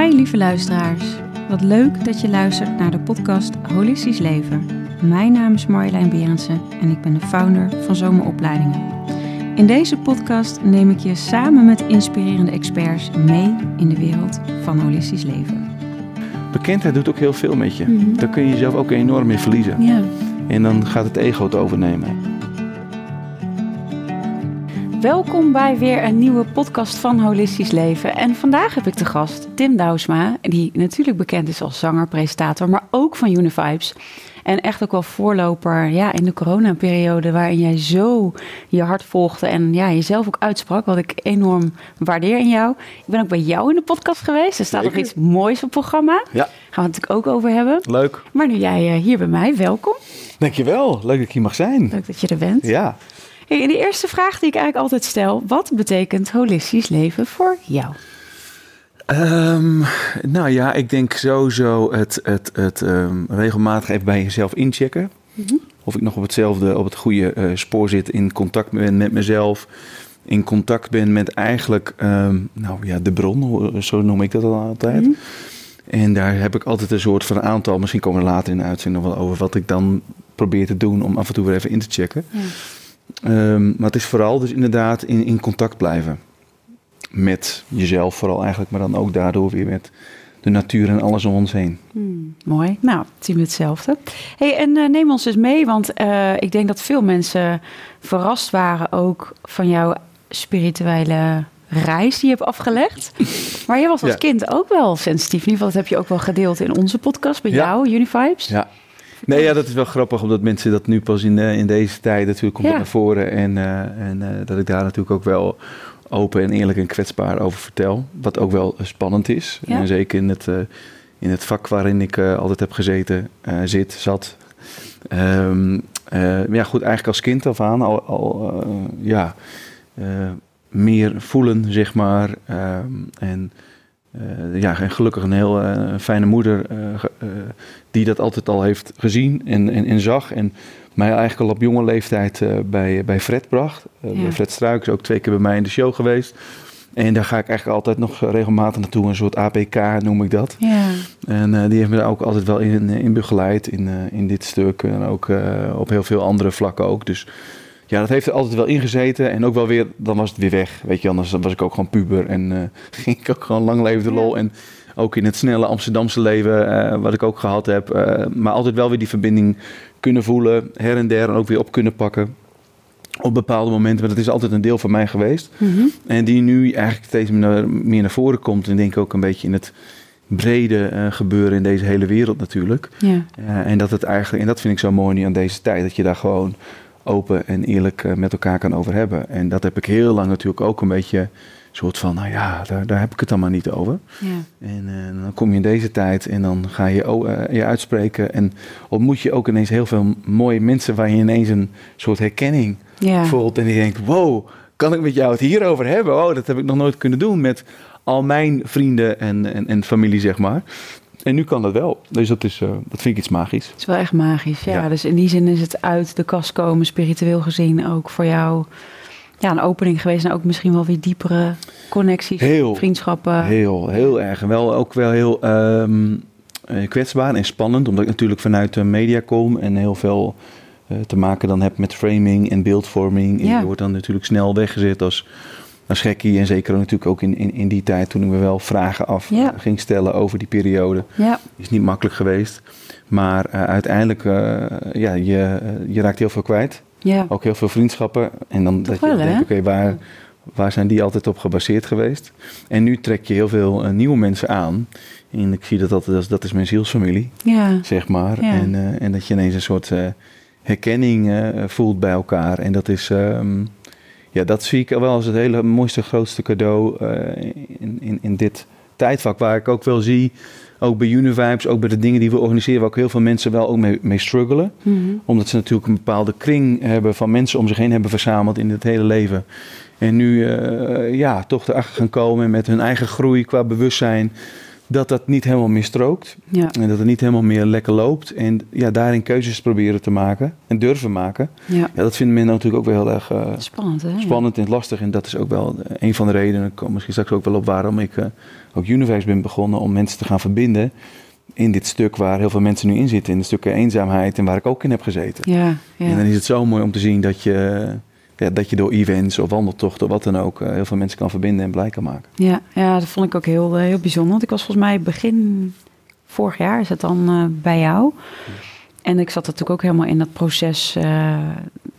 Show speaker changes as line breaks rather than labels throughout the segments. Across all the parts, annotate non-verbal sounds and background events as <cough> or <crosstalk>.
Hi lieve luisteraars. Wat leuk dat je luistert naar de podcast Holistisch Leven. Mijn naam is Marjolein Berendsen en ik ben de founder van Zomeropleidingen. In deze podcast neem ik je samen met inspirerende experts mee in de wereld van holistisch leven.
Bekendheid doet ook heel veel met je.
Mhm.
Daar kun je jezelf ook enorm in verliezen.
Ja.
En dan gaat het ego het overnemen.
Welkom bij weer een nieuwe podcast van Holistisch Leven. En vandaag heb ik de gast Tim Douwsma, die natuurlijk bekend is als zanger, presentator, maar ook van Univibes. En echt ook wel voorloper ja, in de coronaperiode waarin jij zo je hart volgde en ja, jezelf ook uitsprak, wat ik enorm waardeer in jou. Ik ben ook bij jou in de podcast geweest. Er staat nog iets moois op het programma.
Ja,
Gaan we het natuurlijk ook over hebben.
leuk.
Maar nu jij eh, hier bij mij, welkom.
Dankjewel. Leuk dat ik hier mag zijn.
Leuk dat je er bent.
Ja.
Hey, en de eerste vraag die ik eigenlijk altijd stel: wat betekent holistisch leven voor jou?
Ehm, nou ja, ik denk sowieso het, het, het ehm, regelmatig even bij jezelf inchecken. Of ik nog op hetzelfde, op het goede eh, spoor zit, in contact ben met mezelf. In contact ben met eigenlijk, ehm, nou ja, de bron, zo noem ik dat al altijd.
Mhm.
En daar heb ik altijd een soort van aantal, misschien komen we later in de uitzending nog wel over, wat ik dan probeer te doen om af en toe weer even in te checken. Ehm, maar het is vooral dus inderdaad in, in contact blijven. Met jezelf vooral eigenlijk, maar dan ook daardoor weer met de natuur en alles om ons heen.
Hmm, mooi. Nou, het zien we hetzelfde. Hey, en eh, neem ons dus mee, want eh, ik denk dat veel mensen verrast waren ook van jouw spirituele reis die je hebt afgelegd. <laughs> Maar je was als
Ja.
kind ook wel sensitief. In ieder geval, dat heb je ook wel gedeeld in onze podcast bij
Ja.
jou, Univibes.
Ja. Nee, ja, dat is wel grappig, omdat mensen dat nu pas in, eh, in deze tijd natuurlijk komt
Ja.
naar voren. En, eh, en eh, dat ik daar natuurlijk ook wel open en eerlijk en kwetsbaar over vertel. Wat ook wel spannend is.
Ja.
En zeker in het, in het vak waarin ik altijd heb gezeten, zit, zat. Maar ja, goed, eigenlijk als kind af aan al, al ja, meer voelen, zeg maar. Ehm, en eh, ja, en gelukkig een heel eh, fijne moeder eh, die dat altijd al heeft gezien en, en, en zag. En mij eigenlijk al op jonge leeftijd bij, bij Fred bracht.
Ja.
bij Fred Struik is ook twee keer bij mij in de show geweest. En daar ga ik eigenlijk altijd nog regelmatig naartoe, een soort APK noem ik dat.
Ja.
En die heeft me daar ook altijd wel in, in begeleid in, in dit stuk. En ook op heel veel andere vlakken ook. Dus ja, dat heeft er altijd wel ingezeten. En ook wel weer, dan was het weer weg. Weet je, anders was ik ook gewoon puber. En eh, <laughs> ging ik ook gewoon lang leven de lol. En ook in het snelle Amsterdamse leven, eh, wat ik ook gehad heb. eh, maar altijd wel weer die verbinding kunnen voelen. Her en der en ook weer op kunnen pakken. Op bepaalde momenten. Maar dat is altijd een deel van mij geweest.
Mhm.
En die nu eigenlijk steeds meer naar, meer naar voren komt. En denk ik ook een beetje in het brede gebeuren in deze hele wereld natuurlijk.
ja.
En dat het eigenlijk, en dat vind ik zo mooi nu aan deze tijd, dat je daar gewoon open en eerlijk eh, met elkaar kan over hebben. En dat heb ik heel lang natuurlijk ook een beetje soort van, nou ja, daar, daar heb ik het dan maar niet over.
ja.
En eh, dan kom je in deze tijd en dan ga je oh, eh, je uitspreken en ontmoet je ook ineens heel veel mooie mensen waar je ineens een soort herkenning
ja.
voelt. En die denkt, wow, kan ik met jou het hierover hebben? Oh, dat heb ik nog nooit kunnen doen met al mijn vrienden en, en, en familie, zeg maar. En nu kan dat wel. Dus dat, is, eh, dat vind ik iets magisch.
Het is wel echt magisch, ja.
Ja.
Dus in die zin is het uit de kast komen, spiritueel gezien, ook voor jou ja, een opening geweest. En ook misschien wel weer diepere connecties,
Heel,
vriendschappen.
Heel, heel erg. En wel ook wel heel ehm, eh, kwetsbaar en spannend. Omdat ik natuurlijk vanuit de media kom en heel veel eh, te maken dan heb met framing en beeldvorming. En
Ja.
je wordt dan natuurlijk snel weggezet als, als gekkie. En zeker natuurlijk ook in, in, in die tijd toen ik me wel vragen af
Ja.
eh, ging stellen over die periode.
Ja,
Is niet makkelijk geweest. Maar eh, uiteindelijk, eh, ja, je, je raakt heel veel kwijt.
ja.
Ook heel veel vriendschappen. En dan dat
wel,
je denkt, oké, waar, waar zijn die altijd op gebaseerd geweest? En nu trek je heel veel nieuwe mensen aan. En ik zie dat dat, dat, is, dat is mijn zielsfamilie,
ja.
zeg maar.
Ja.
En, en dat je ineens een soort herkenning voelt bij elkaar. En dat is, ehm, ja, dat zie ik wel als het hele mooiste, grootste cadeau eh, in, in, in dit tijdvak. Waar ik ook wel zie, ook bij Univibes, ook bij de dingen die we organiseren, waar ook heel veel mensen wel ook mee, mee struggelen
Mhm.
omdat ze natuurlijk een bepaalde kring hebben van mensen om zich heen hebben verzameld in het hele leven. En nu eh, ja, toch erachter gaan komen met hun eigen groei qua bewustzijn. Dat dat niet helemaal meer strookt.
Ja.
En dat het niet helemaal meer lekker loopt. En ja, daarin keuzes proberen te maken en durven maken.
Ja.
Ja, dat vinden mensen natuurlijk ook wel heel erg eh,
Spannend, hè?
spannend en lastig. En dat is ook wel een van de redenen, ik kom misschien straks ook wel op waarom ik eh, ook Universe ben begonnen. Om mensen te gaan verbinden in dit stuk waar heel veel mensen nu in zitten. In de stukken eenzaamheid en waar ik ook in heb gezeten.
Ja, ja.
En dan is het zo mooi om te zien dat je, ja, dat je door events of wandeltochten, wat dan ook, eh, heel veel mensen kan verbinden en blij kan maken.
Ja, ja, dat vond ik ook heel, eh, heel bijzonder. Want ik was volgens mij begin vorig jaar is het dan eh, bij jou. En ik zat natuurlijk ook helemaal in dat proces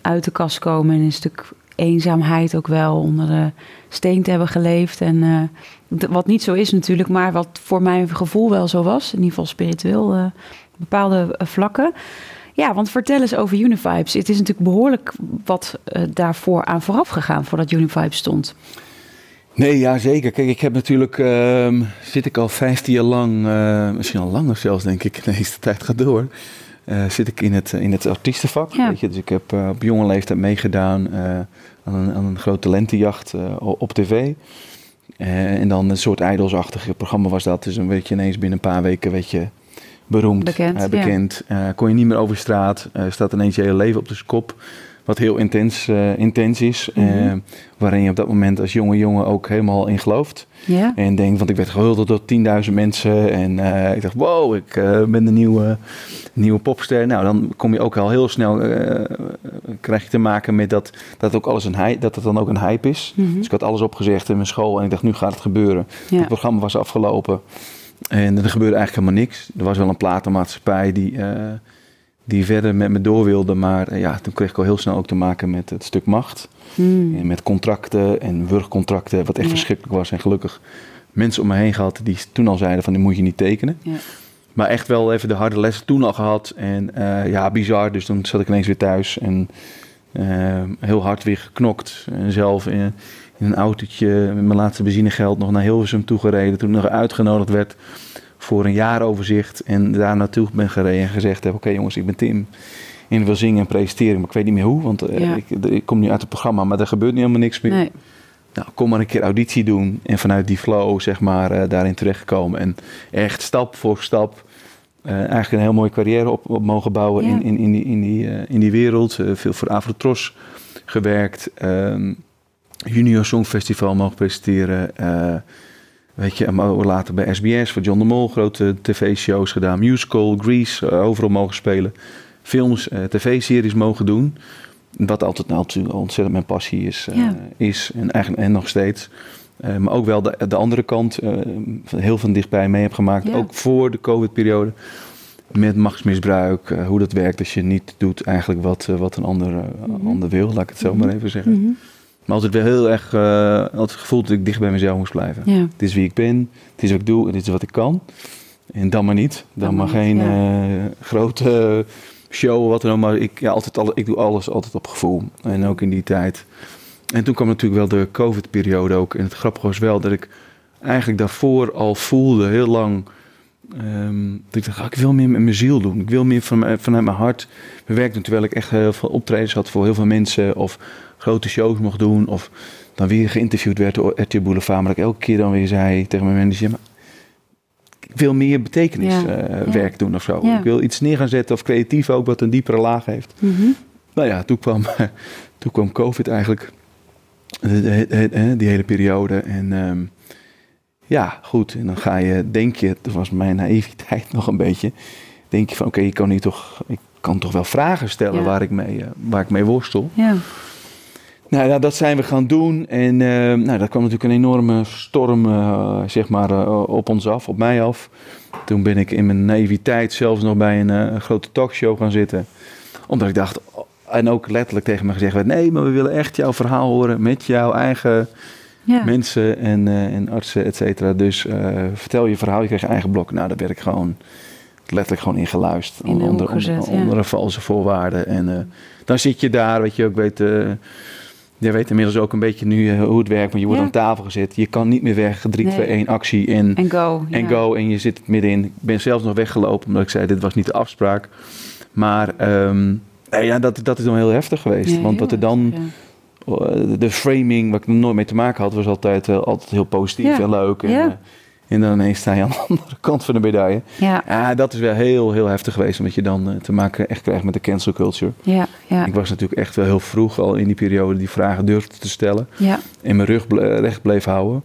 uit de kast komen. En een stuk eenzaamheid ook wel onder de steen te hebben geleefd. En wat niet zo is natuurlijk, maar wat voor mijn gevoel wel zo was. In ieder geval spiritueel, bepaalde vlakken. Ja, want vertel eens over Univibes. Het is natuurlijk behoorlijk wat eh, daarvoor aan vooraf gegaan, voordat Univibes stond.
Nee, ja, zeker. Kijk, ik heb natuurlijk, ehm, zit ik al 15 jaar lang, eh, misschien al langer zelfs, denk ik, <laughs> de tijd gaat door. eh, zit ik in het, in het artiestenvak.
Ja.
Weet je? Dus ik heb op jonge leeftijd meegedaan aan, een, aan een grote talentenjacht eh, op tv. En dan een soort idols-achtig programma was dat. Dus dan werd je ineens binnen een paar weken weet je, beroemd,
Bekend,
eh, bekend. Eh, kon je niet meer over straat. Eh, staat ineens je hele leven op de kop. Wat heel intens, intens is.
Mhm.
waarin je op dat moment als jonge jongen ook helemaal in gelooft.
Ja?
En denk, want ik werd gehuldigd door 10.000 mensen. En ik dacht, wow, ik ben de nieuwe, nieuwe popster. Nou, dan kom je ook al heel snel, eh, krijg je te maken met dat, dat, ook alles een hype, dat het dan ook een hype is.
Mhm.
Dus ik had alles opgezegd in mijn school en ik dacht, nu gaat het gebeuren.
Ja.
Het programma was afgelopen en er gebeurde eigenlijk helemaal niks. Er was wel een platenmaatschappij die, eh, die verder met me door wilde. Maar eh, ja, toen kreeg ik al heel snel ook te maken met het stuk macht.
Hmm.
En met contracten en wurgcontracten, wat echt
Ja.
verschrikkelijk was. En gelukkig mensen om me heen gehad die toen al zeiden van, die moet je niet tekenen.
Ja.
Maar echt wel even de harde lessen toen al gehad. En eh, ja, bizar. Dus toen zat ik ineens weer thuis en heel hard weer geknokt. En zelf in, in een autootje met mijn laatste benzinegeld nog naar Hilversum toegereden. Toen ik nog uitgenodigd werd voor een jaaroverzicht. En daar naartoe ben gereden en gezegd heb, oké jongens, ik ben Tim. En ik wil zingen en presenteren, maar ik weet niet meer hoe. Want eh, ik, ik kom nu uit het programma, maar er gebeurt nu helemaal niks meer.
Nee.
Nou, kom maar een keer auditie doen en vanuit die flow, zeg maar, eh, daarin terechtgekomen. En echt stap voor stap eh, eigenlijk een heel mooie carrière op, op mogen bouwen
Ja.
in, in, in, die, in, die, in die wereld. Veel voor Afrotros gewerkt. Ehm, Junior Songfestival mogen presenteren. Eh, weet je, later bij SBS voor John de Mol grote tv-shows gedaan. Musical, Grease, eh, overal mogen spelen. Films, eh, tv-series mogen doen. Wat altijd nou, natuurlijk ontzettend mijn passie is,
Ja.
is en, eigenlijk, en nog steeds. Maar ook wel de, de andere kant, heel van dichtbij mee heb gemaakt.
Ja.
Ook voor de COVID-periode. Met machtsmisbruik, hoe dat werkt als je niet doet eigenlijk wat, wat een ander,
Mhm.
ander wil. Laat ik het zo
Mhm.
maar even zeggen.
Mhm.
Maar altijd wel heel erg, eh altijd het gevoel dat ik dicht bij mezelf moest blijven.
Ja.
Dit is wie ik ben, dit is wat ik doe en dit is wat ik kan. En dan maar niet. Dan,
Dan maar
maar geen eh, grote show, wat dan ook. Maar ik, ja, altijd, alle, ik doe alles altijd op gevoel. En ook in die tijd. En toen kwam natuurlijk wel de COVID-periode ook. En het grappige was wel dat ik eigenlijk daarvoor al voelde, heel lang... ehm, dat ik dacht, ah, ik wil meer met mijn ziel doen. Ik wil meer van, mijn- vanuit mijn hart bewerken. Terwijl ik echt heel veel optredens had voor heel veel mensen. Of grote shows mocht doen. Of dan weer geïnterviewd werd door RTL Boulevard. Maar dat ik elke keer dan weer zei tegen mijn manager... "Maar ik wil meer betekenis
Ja,
eh, doen of zo. Ik wil iets neer gaan zetten of creatief ook wat een diepere laag heeft.
Mhm.
Nou ja, toen kwam, <laughs> toen kwam COVID eigenlijk. Die hele periode. En ehm, ja, goed. En dan ga je, denk je, dat was mijn naïviteit <laughs> nog een beetje. Denk je van, oké, ik kan hier toch, ik kan toch wel vragen stellen
Ja.
waar, ik mee, eh, waar ik mee worstel.
Ja.
Nou ja, dat zijn we gaan doen. En eh, nou, daar kwam natuurlijk een enorme storm eh, zeg maar, eh, op ons af, op mij af. Toen ben ik in mijn naïviteit zelfs nog bij een grote talkshow gaan zitten. Omdat ik dacht, oh, en ook letterlijk tegen me gezegd werd... nee, maar we willen echt jouw verhaal horen met jouw eigen
Ja.
mensen en, en artsen, et cetera. Dus vertel je verhaal, je krijgt je eigen blok. Nou, daar werd ik gewoon letterlijk gewoon in geluisterd.
In de
onder,
gezet,
onder,
ja.
onder valse voorwaarden. En dan zit je daar, weet je ook, weet... Jij weet inmiddels ook een beetje nu eh, hoe het werkt, want je wordt
Ja.
aan tafel gezet. Je kan niet meer weg, 3,
Nee.
2, 1, actie en,
En go.
en
ja.
go. En je zit het middenin. Ik ben zelfs nog weggelopen omdat ik zei, dit was niet de afspraak. Maar ehm, nee, ja, dat, dat is dan heel heftig geweest.
Ja,
want wat er dan,
ja.
eh, de framing, waar ik nooit mee te maken had, was altijd, eh, altijd heel positief en leuk. En, En dan ineens sta je aan de <laughs> andere kant van de medaille.
Ja,
Ja, dat is wel heel, heel heftig geweest. Omdat je dan eh, te maken echt krijgt met de cancel culture.
ja, ja.
Ik was natuurlijk echt wel heel vroeg al in die periode die vragen durfde te stellen.
ja.
En mijn rug ble- recht bleef houden.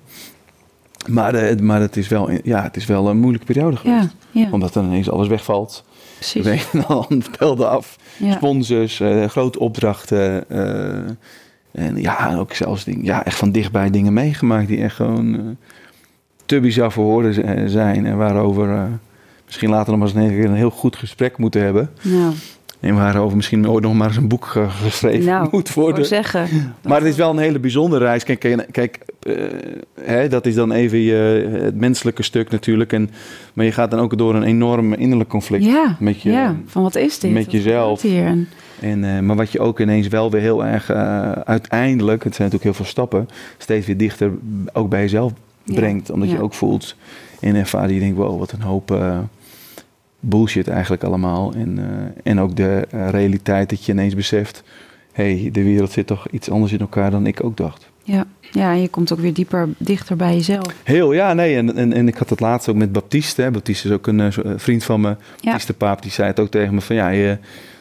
Maar, eh, maar het, is wel, ja, het is wel een moeilijke periode geweest.
ja, ja.
Omdat dan ineens alles wegvalt.
precies.
De een en ander belde af.
Ja.
Sponsors, eh, grote opdrachten. en ja, ook zelfs dingen, ja, echt van dichtbij dingen meegemaakt die echt gewoon te bizar voor woorden eh, zijn. En waarover eh, misschien later nog maar eens een keer een heel goed gesprek moeten hebben.
Nou,
En waarover misschien ooit nog maar eens een boek eh, geschreven
nou
moet worden.
zeggen.
Maar het is wel een hele bijzondere reis. Kijk, kijk, hè, dat is dan even je, het menselijke stuk natuurlijk. En, maar je gaat dan ook door een enorm innerlijk conflict
Ja,
met je,
ja, van wat is dit?
met
Wat
jezelf.
Hier? En,
En, maar wat je ook ineens wel weer heel erg uiteindelijk, het zijn natuurlijk heel veel stappen, steeds weer dichter ook bij jezelf brengt. Omdat je ook voelt en ervaart, je denkt, wow, wat een hoop eh, bullshit eigenlijk allemaal. En, eh, en ook de eh, realiteit dat je ineens beseft, hé, hey, de wereld zit toch iets anders in elkaar dan ik ook dacht.
ja. ja, en je komt ook weer dieper, dichter bij jezelf.
Heel, ja, nee. En, en, en ik had het laatst ook met Baptiste. Hè. Baptiste is ook een vriend van me.
Ja.
Baptiste Paap, die zei het ook tegen me van ja, je,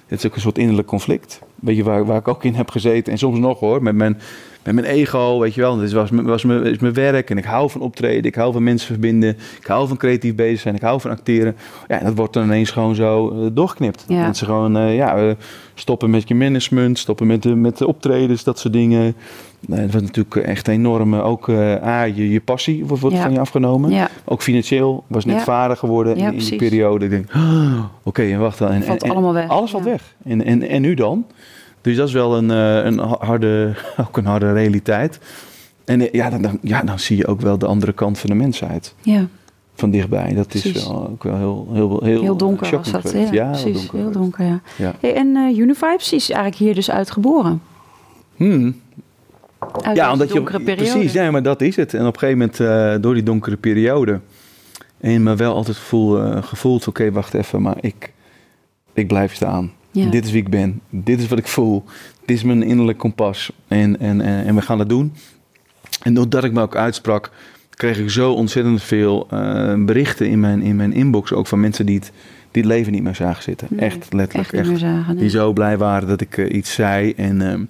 het is ook een soort innerlijk conflict. Weet je, waar, waar ik ook in heb gezeten. En soms nog hoor, met mijn, met mijn ego, weet je wel. Dit was, mijn- was mijn, is mijn werk en ik hou van optreden. Ik hou van mensen verbinden. Ik hou van creatief bezig zijn. Ik hou van acteren. Ja, dat wordt dan ineens gewoon zo eh, doorgeknipt.
Ja.
Mensen gewoon, eh, ja, stoppen met je management. Stoppen met de, met de optredens, dat soort dingen. Nee, dat was natuurlijk echt enorm. eh, Ook A, je, je passie wordt, wordt
Ja.
van je afgenomen.
Ja,
Ook financieel. Was net
Ja.
vader geworden in, in die periode. Ik denk, oh, <gasps> oké, en wacht dan. En,
valt
en- en-
allemaal weg.
alles valt weg. En, en, en nu dan? Dus dat is wel een, eh, een harde, <laughs> ook een harde realiteit. En eh, ja dan, dan, ja, dan zie je ook wel de andere kant van de mensheid.
Ja,
Van dichtbij. Dat is wel, ook wel heel, heel, heel,
heel donker was
shocking
dat. Ja,
heel donker
heel
geweest.
donker, ja.
Ja.
Hey, en eh Univibes is eigenlijk hier dus uitgeboren.
Hmm.
Uit
Ja, omdat je,
periode.
precies, ja, maar dat is het. En op een gegeven moment, eh, door die donkere periode, en me wel altijd gevoel, eh, gevoeld, oké, wacht even, maar ik, ik blijf staan.
Ja.
Dit is wie ik ben. Dit is wat ik voel. Dit is mijn innerlijk kompas. En, en, en, en we gaan het doen. En doordat ik me ook uitsprak, kreeg ik zo ontzettend veel eh, berichten in mijn, in mijn inbox, ook van mensen die het, die het leven niet meer zagen zitten.
Nee,
echt letterlijk.
Echt niet
echt
meer zagen. nee.
die zo blij waren dat ik eh, iets zei. En, ehm,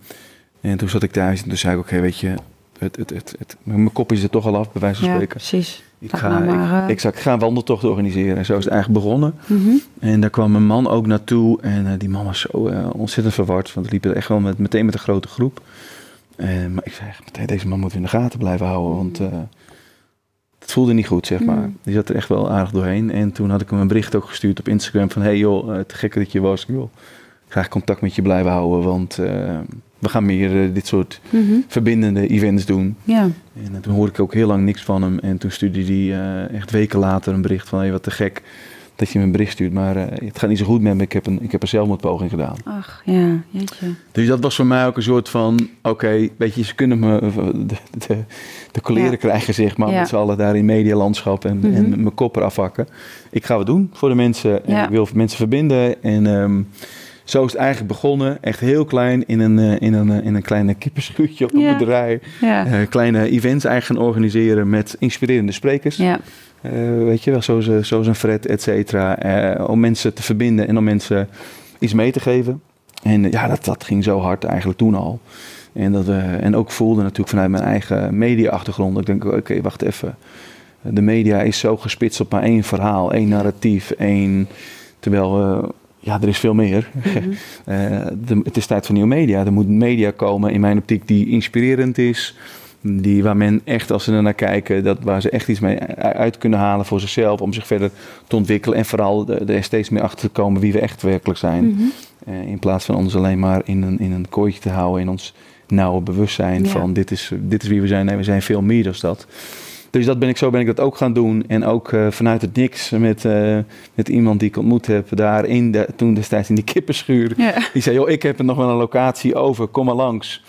en toen zat ik thuis en toen zei ik, oké, weet je, het, het, het, het, mijn kop is er toch al af, bij wijze van
Ja,
spreken.
precies.
Ik ga,
nou maar,
ik,
eh,
ik, zou- ik ga een wandeltocht organiseren. En zo is het eigenlijk begonnen.
Mhm.
En daar kwam mijn man ook naartoe. En eh, die man was zo eh, ontzettend verward. Want we liepen echt wel met, meteen met een grote groep. Eh, maar ik zei meteen, deze man moeten we in de gaten blijven houden. Want eh, het voelde niet goed, zeg maar.
Mm.
Die zat er echt wel aardig doorheen. En toen had ik hem een bericht ook gestuurd op Instagram. Van, hey joh, te gekke dat je was. Joh, graag contact met je blijven houden. Want we gaan meer eh, dit soort
Mhm.
verbindende events doen.
Ja,
En eh, toen hoorde ik ook heel lang niks van hem. En toen stuurde hij eh, echt weken later een bericht van... Hé, wat te gek dat je me een bericht stuurt. Maar het gaat niet zo goed met me. Ik heb een, ik heb een zelfmoordpoging gedaan.
ach, ja, jeetje.
Dus dat was voor mij ook een soort van... Oké, weet je, ze kunnen me de, de, de
Ja.
krijgen, zeg maar.
Ja.
Met z'n allen daar in medialandschap en,
Mhm.
en mijn kop eraf hakken. Ik ga het doen voor de mensen. En
Ja.
ik wil mensen verbinden. En ehm, zo is het eigenlijk begonnen. Echt heel klein in een, eh, in een, eh, in een kleine kipperschuurtje op een
Ja.
boerderij.
Ja,
Eh, kleine events eigenlijk gaan organiseren met inspirerende sprekers.
ja,
weet je wel, zoals, zoals een Fred, et cetera. om mensen te verbinden en om mensen iets mee te geven. En ja, dat, dat ging zo hard eigenlijk toen al. En, dat, en ook voelde natuurlijk vanuit mijn eigen media-achtergrond. Ik denk, oké, wacht even. De media is zo gespitst op maar één verhaal, één narratief, één... Terwijl, ja, er is veel meer.
Mhm. <laughs>
Eh, de- het is tijd voor nieuwe media. Er moet media komen in mijn optiek die inspirerend is. Die, waar men echt, als ze er naar kijken, dat, waar ze echt iets mee uit kunnen halen voor zichzelf. Om zich verder te ontwikkelen. En vooral er steeds meer achter te komen wie we echt werkelijk zijn.
Mhm.
Eh, in plaats van ons alleen maar in een, in een kooitje te houden. In ons nauwe bewustzijn
Ja.
van dit is, dit is wie we zijn. Nee, we zijn veel meer dan dat. Dus dat ben ik, zo ben ik dat ook gaan doen. En ook eh, vanuit het niks met, eh, met iemand die ik ontmoet heb. Daar in de, toen destijds in die kippenschuur.
ja.
Die zei, joh, ik heb er nog wel een locatie over, kom maar langs.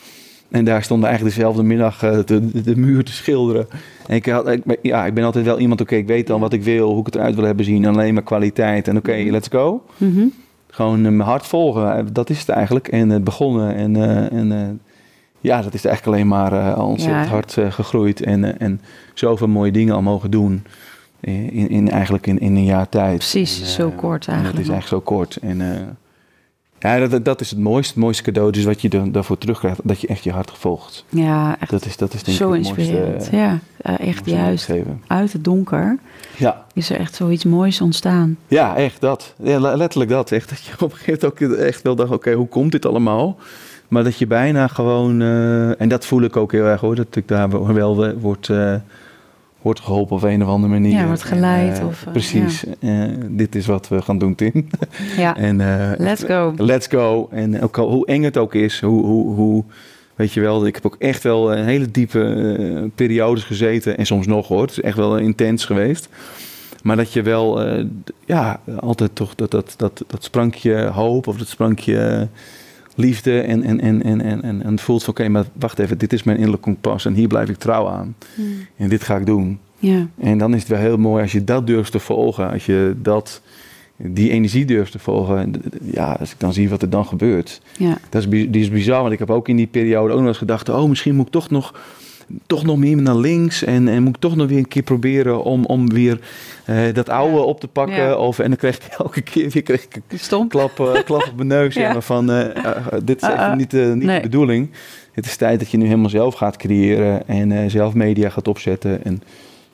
En daar stonden eigenlijk dezelfde middag eh, de, de, de muur te schilderen. En ik, had, ik, ja, ik ben altijd wel iemand, oké, ik weet dan wat ik wil, hoe ik het eruit wil hebben zien. Alleen maar kwaliteit. En oké,
Mhm.
let's go.
Mhm.
Gewoon mijn hart volgen, dat is het eigenlijk. En het begonnen. En, en ja, dat is eigenlijk alleen maar uh, ontzettend
Ja.
hard eh, gegroeid. En, eh, en zoveel mooie dingen al mogen doen. In, in, eigenlijk in, in een jaar tijd.
Precies,
En,
zo kort
en
eigenlijk
Het is eigenlijk zo kort. En ja, dat- dat, is het mooiste. Het mooiste cadeau dus wat je daarvoor terugkrijgt. Dat je echt je hart volgt.
Ja, echt
Dat is, dat is denk
zo
het mooiste.
inspirerend. ja, ja, echt juist.
geven.
Uit het donker
Ja.
is er echt zoiets moois ontstaan.
Ja, echt dat. Ja, letterlijk dat. Echt dat je op een gegeven moment ook echt wel dacht, oké, hoe komt dit allemaal? Maar dat je bijna gewoon, eh, en dat voel ik ook heel erg hoor, dat ik daar wel wordt, eh, wordt geholpen op een of andere manier.
Ja, wordt geleid
En, eh,
of,
precies. Dit is wat we gaan doen, Tim.
Ja, <laughs>
en,
let's go.
Let's go. En ook al, hoe eng het ook is, hoe, hoe, hoe, weet je wel, ik heb ook echt wel een hele diepe periodes gezeten. En soms nog hoor, het is echt wel intens geweest. Maar dat je wel, ja, altijd toch dat, dat, dat, dat sprankje hoop of dat sprankje liefde. En, en, en, en, en, en, en voelt van, oké, maar wacht even, dit is mijn innerlijk kompas en hier blijf ik trouw aan.
Hmm.
En dit ga ik doen.
Ja,
En dan is het wel heel mooi als je dat durft te volgen. Als je dat, die energie durft te volgen. Ja, als ik dan zie wat er dan gebeurt.
ja,
Dat is, die is bizar, want ik heb ook in die periode ook nog eens gedacht... oh, misschien moet ik toch nog, toch nog meer naar links... En, en moet ik toch nog weer een keer proberen om, om weer eh, dat oude
Ja.
op te pakken.
Ja.
Of, en dan kreeg ik <laughs> elke keer weer kreeg ik een klap, eh, klap op mijn neus. <laughs>
Ja.
ja. maar van, eh, dit is
Uh-uh.
even niet, eh, niet
Nee.
de bedoeling. Het is tijd dat je nu helemaal zelf gaat creëren... en zelf media gaat opzetten... En,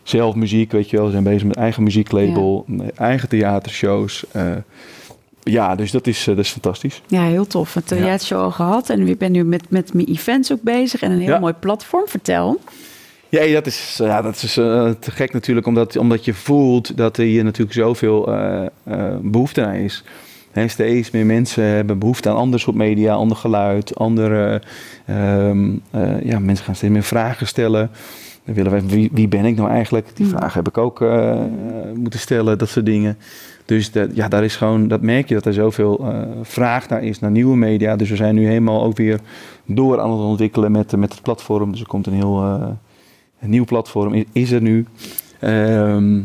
Zelf muziek, weet je wel. We zijn bezig met eigen muzieklabel, eigen theatershows. Eh, ja, dus dat is, eh, dat is fantastisch.
Ja, heel tof. Een theatershow al gehad en ik ben nu met, met mijn events ook bezig en een heel
Ja.
mooi platform. Vertel.
Ja, dat is, ja, dat is eh, te gek natuurlijk, omdat, omdat je voelt dat er hier natuurlijk zoveel eh, eh, behoefte aan is. Hè, steeds meer mensen hebben behoefte aan ander soort media, ander geluid, andere. ehm, eh, ja, mensen gaan steeds meer vragen stellen. Dan willen we, wie, wie ben ik nou eigenlijk? Die
Hmm.
vragen heb ik ook eh, eh, moeten stellen, dat soort dingen. Dus dat, ja, daar is gewoon, dat merk je dat er zoveel eh, vraag naar is, naar nieuwe media. Dus we zijn nu helemaal ook weer door aan het ontwikkelen met, met het platform. Dus er komt een heel eh, nieuw platform, is er nu. Ehm,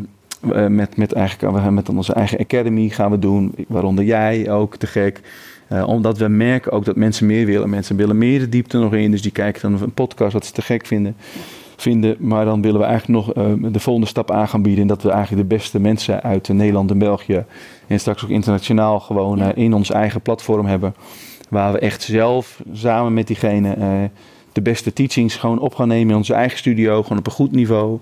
eh, met, met, eigenlijk, met onze eigen academy gaan we doen, waaronder jij ook, te gek. Omdat we merken ook dat mensen meer willen. Mensen willen meer de diepte nog in, dus die kijken dan een podcast wat ze te gek vinden. Vinden maar dan willen we eigenlijk nog eh, de volgende stap aan gaan bieden. En dat we eigenlijk de beste mensen uit Nederland en België en straks ook internationaal gewoon
Ja.
eh, in ons eigen platform hebben. Waar we echt zelf samen met diegene eh, de beste teachings gewoon op gaan nemen in onze eigen studio. Gewoon op een goed niveau.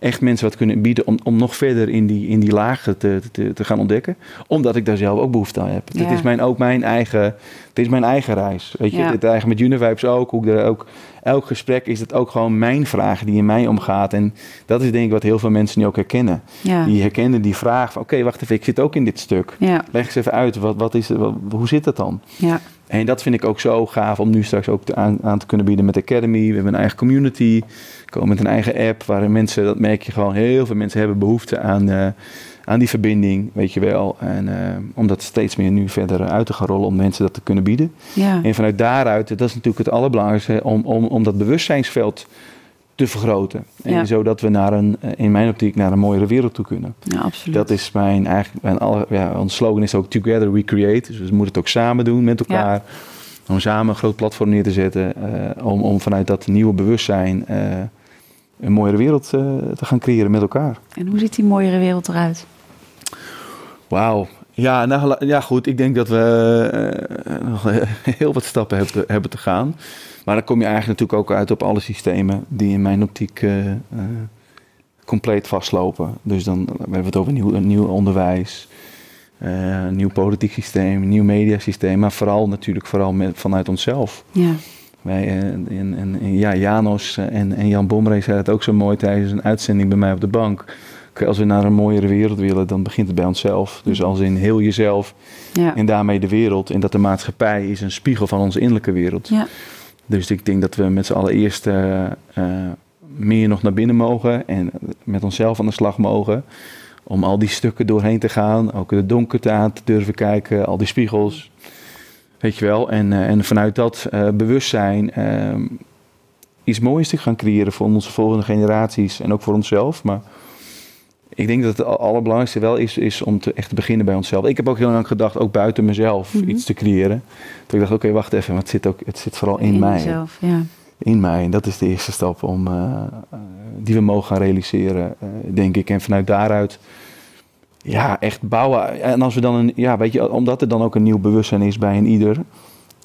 Echt mensen wat kunnen bieden om, om nog verder in die, in die lagen te, te, te gaan ontdekken. Omdat ik daar zelf ook behoefte aan heb.
Ja.
Dit is mijn, ook mijn eigen, dit is mijn eigen reis. Weet je,
Ja.
dit eigen met Univibes ook. Hoe ik er ook. Elk gesprek is het ook gewoon mijn vraag die in mij omgaat. En dat is denk ik wat heel veel mensen nu ook herkennen.
Ja,
Die herkennen die vraag van oké, wacht even, ik zit ook in dit stuk. Leg eens even uit, wat, wat is, het- wat- hoe zit dat dan?
ja.
En dat vind ik ook zo gaaf om nu straks ook te aan, aan te kunnen bieden met Academy. We hebben een eigen community. Komen met een eigen app waarin mensen, dat merk je gewoon, heel veel mensen hebben behoefte aan, eh, aan die verbinding, weet je wel. En eh, om dat steeds meer nu verder uit te gaan rollen, om mensen dat te kunnen bieden.
ja.
En vanuit daaruit, dat is natuurlijk het allerbelangrijkste, om, om, om dat bewustzijnsveld te vergroten. En
Ja.
zodat we naar een, eh, in mijn optiek naar een mooiere wereld toe kunnen.
ja absoluut.
Dat is mijn eigenlijk, mijn alle, ja, ons slogan is ook Together We Create. Dus we moeten het ook samen doen met elkaar. Om samen een groot platform neer te zetten. om, om vanuit dat nieuwe bewustzijn een mooiere wereld eh, te gaan creëren met elkaar.
En hoe ziet die mooiere wereld eruit?
Wauw. Ja, nou, ja, goed. Ik denk dat we eh, nog <laughs> heel wat stappen hebben te, hebben te gaan. Maar dan kom je eigenlijk natuurlijk ook uit op alle systemen die in mijn optiek eh, eh, compleet vastlopen. Dus dan hebben we het over nieuw, nieuw onderwijs, eh, een nieuw politiek systeem, een nieuw mediasysteem. Maar vooral natuurlijk vooral met, vanuit onszelf.
Ja,
Wij, eh, en, en, en ja, Janos en, en Jan Bomree zei het ook zo mooi tijdens een uitzending bij mij op de bank. Als we naar een mooiere wereld willen, dan begint het bij onszelf. Dus als in heel jezelf
ja,
en daarmee de wereld. En dat de maatschappij is een spiegel van onze innerlijke wereld.
ja,
Dus ik denk dat we met z'n allen eerst eh, eh, meer nog naar binnen mogen en met onszelf aan de slag mogen. Om al die stukken doorheen te gaan. Ook de donkerte aan te durven kijken, al die spiegels. Weet je wel. En, eh, en vanuit dat eh, bewustzijn eh, iets moois te gaan creëren voor onze volgende generaties en ook voor onszelf. Maar ik denk dat het al- allerbelangrijkste wel is, is om te, echt te beginnen bij onszelf. Ik heb ook heel lang gedacht, ook buiten mezelf,
Mhm.
iets te creëren. Toen ik dacht, oké, wacht even, maar het zit, ook, het zit vooral in, mij.
ja.
in mij. En dat is de eerste stap om, eh, die we mogen gaan realiseren, denk ik. En vanuit daaruit ja, echt bouwen. En als we dan een, ja, weet je, omdat er dan ook een nieuw bewustzijn is bij een ieder,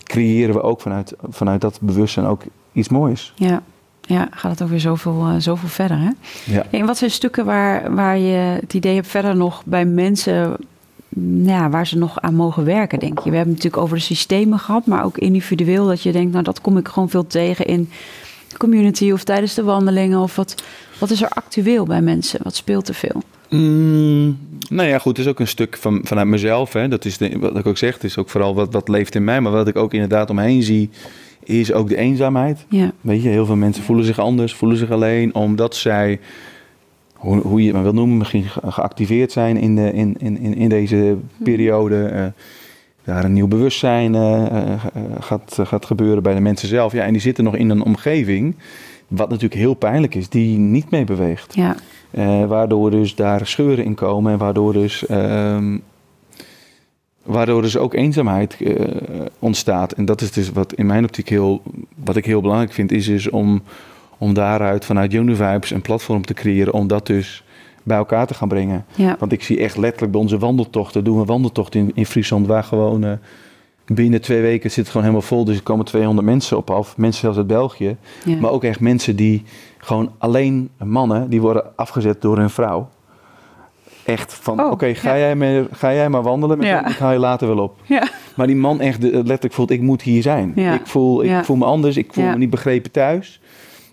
creëren we ook vanuit, vanuit dat bewustzijn ook iets moois.
Ja, ja gaat het ook weer zoveel, uh, zoveel verder. Hè?
Ja.
En wat zijn stukken waar, waar je het idee hebt verder nog bij mensen, mm, ja, waar ze nog aan mogen werken, denk je? We hebben het natuurlijk over de systemen gehad, maar ook individueel, dat je denkt, nou dat kom ik gewoon veel tegen in community of tijdens de wandelingen. Of wat, wat is er actueel bij mensen? Wat speelt er veel?
Mm, nou ja, goed, het is ook een stuk van, vanuit mezelf. Hè. Dat is de, wat ik ook zeg, het is ook vooral wat, wat leeft in mij. Maar wat ik ook inderdaad omheen zie, is ook de eenzaamheid.
Ja.
Weet je, heel veel mensen voelen zich anders, voelen zich alleen, omdat zij, hoe, hoe je het maar wil noemen, misschien ge- geactiveerd zijn in, de, in, in, in, deze periode. eh, daar een nieuw bewustzijn eh, eh, gaat, gaat gebeuren bij de mensen zelf. Ja, en die zitten nog in een omgeving, wat natuurlijk heel pijnlijk is, die niet mee beweegt.
Ja,
Eh, waardoor dus daar scheuren in komen en waardoor dus, ehm, waardoor dus ook eenzaamheid eh, ontstaat. En dat is dus wat in mijn optiek heel, wat ik heel belangrijk vind, is dus om, om daaruit vanuit Univibes een platform te creëren om dat dus bij elkaar te gaan brengen.
ja,
Want ik zie echt letterlijk bij onze wandeltochten, doen we een wandeltocht in, in Friesland waar gewoon eh, binnen twee weken zit het gewoon helemaal vol. Dus er komen 200 mensen op af, mensen zelfs uit België.
ja.
Maar ook echt mensen die gewoon alleen mannen, die worden afgezet door hun vrouw. Echt van,
Oh,
oké, ga,
ja.
jij maar- ga jij maar wandelen met
Ja.
hem? Ik haal je later wel op.
ja.
Maar die man echt letterlijk voelt, ik moet hier zijn. Ik, voel, ik voel me anders, ik voel me niet begrepen thuis.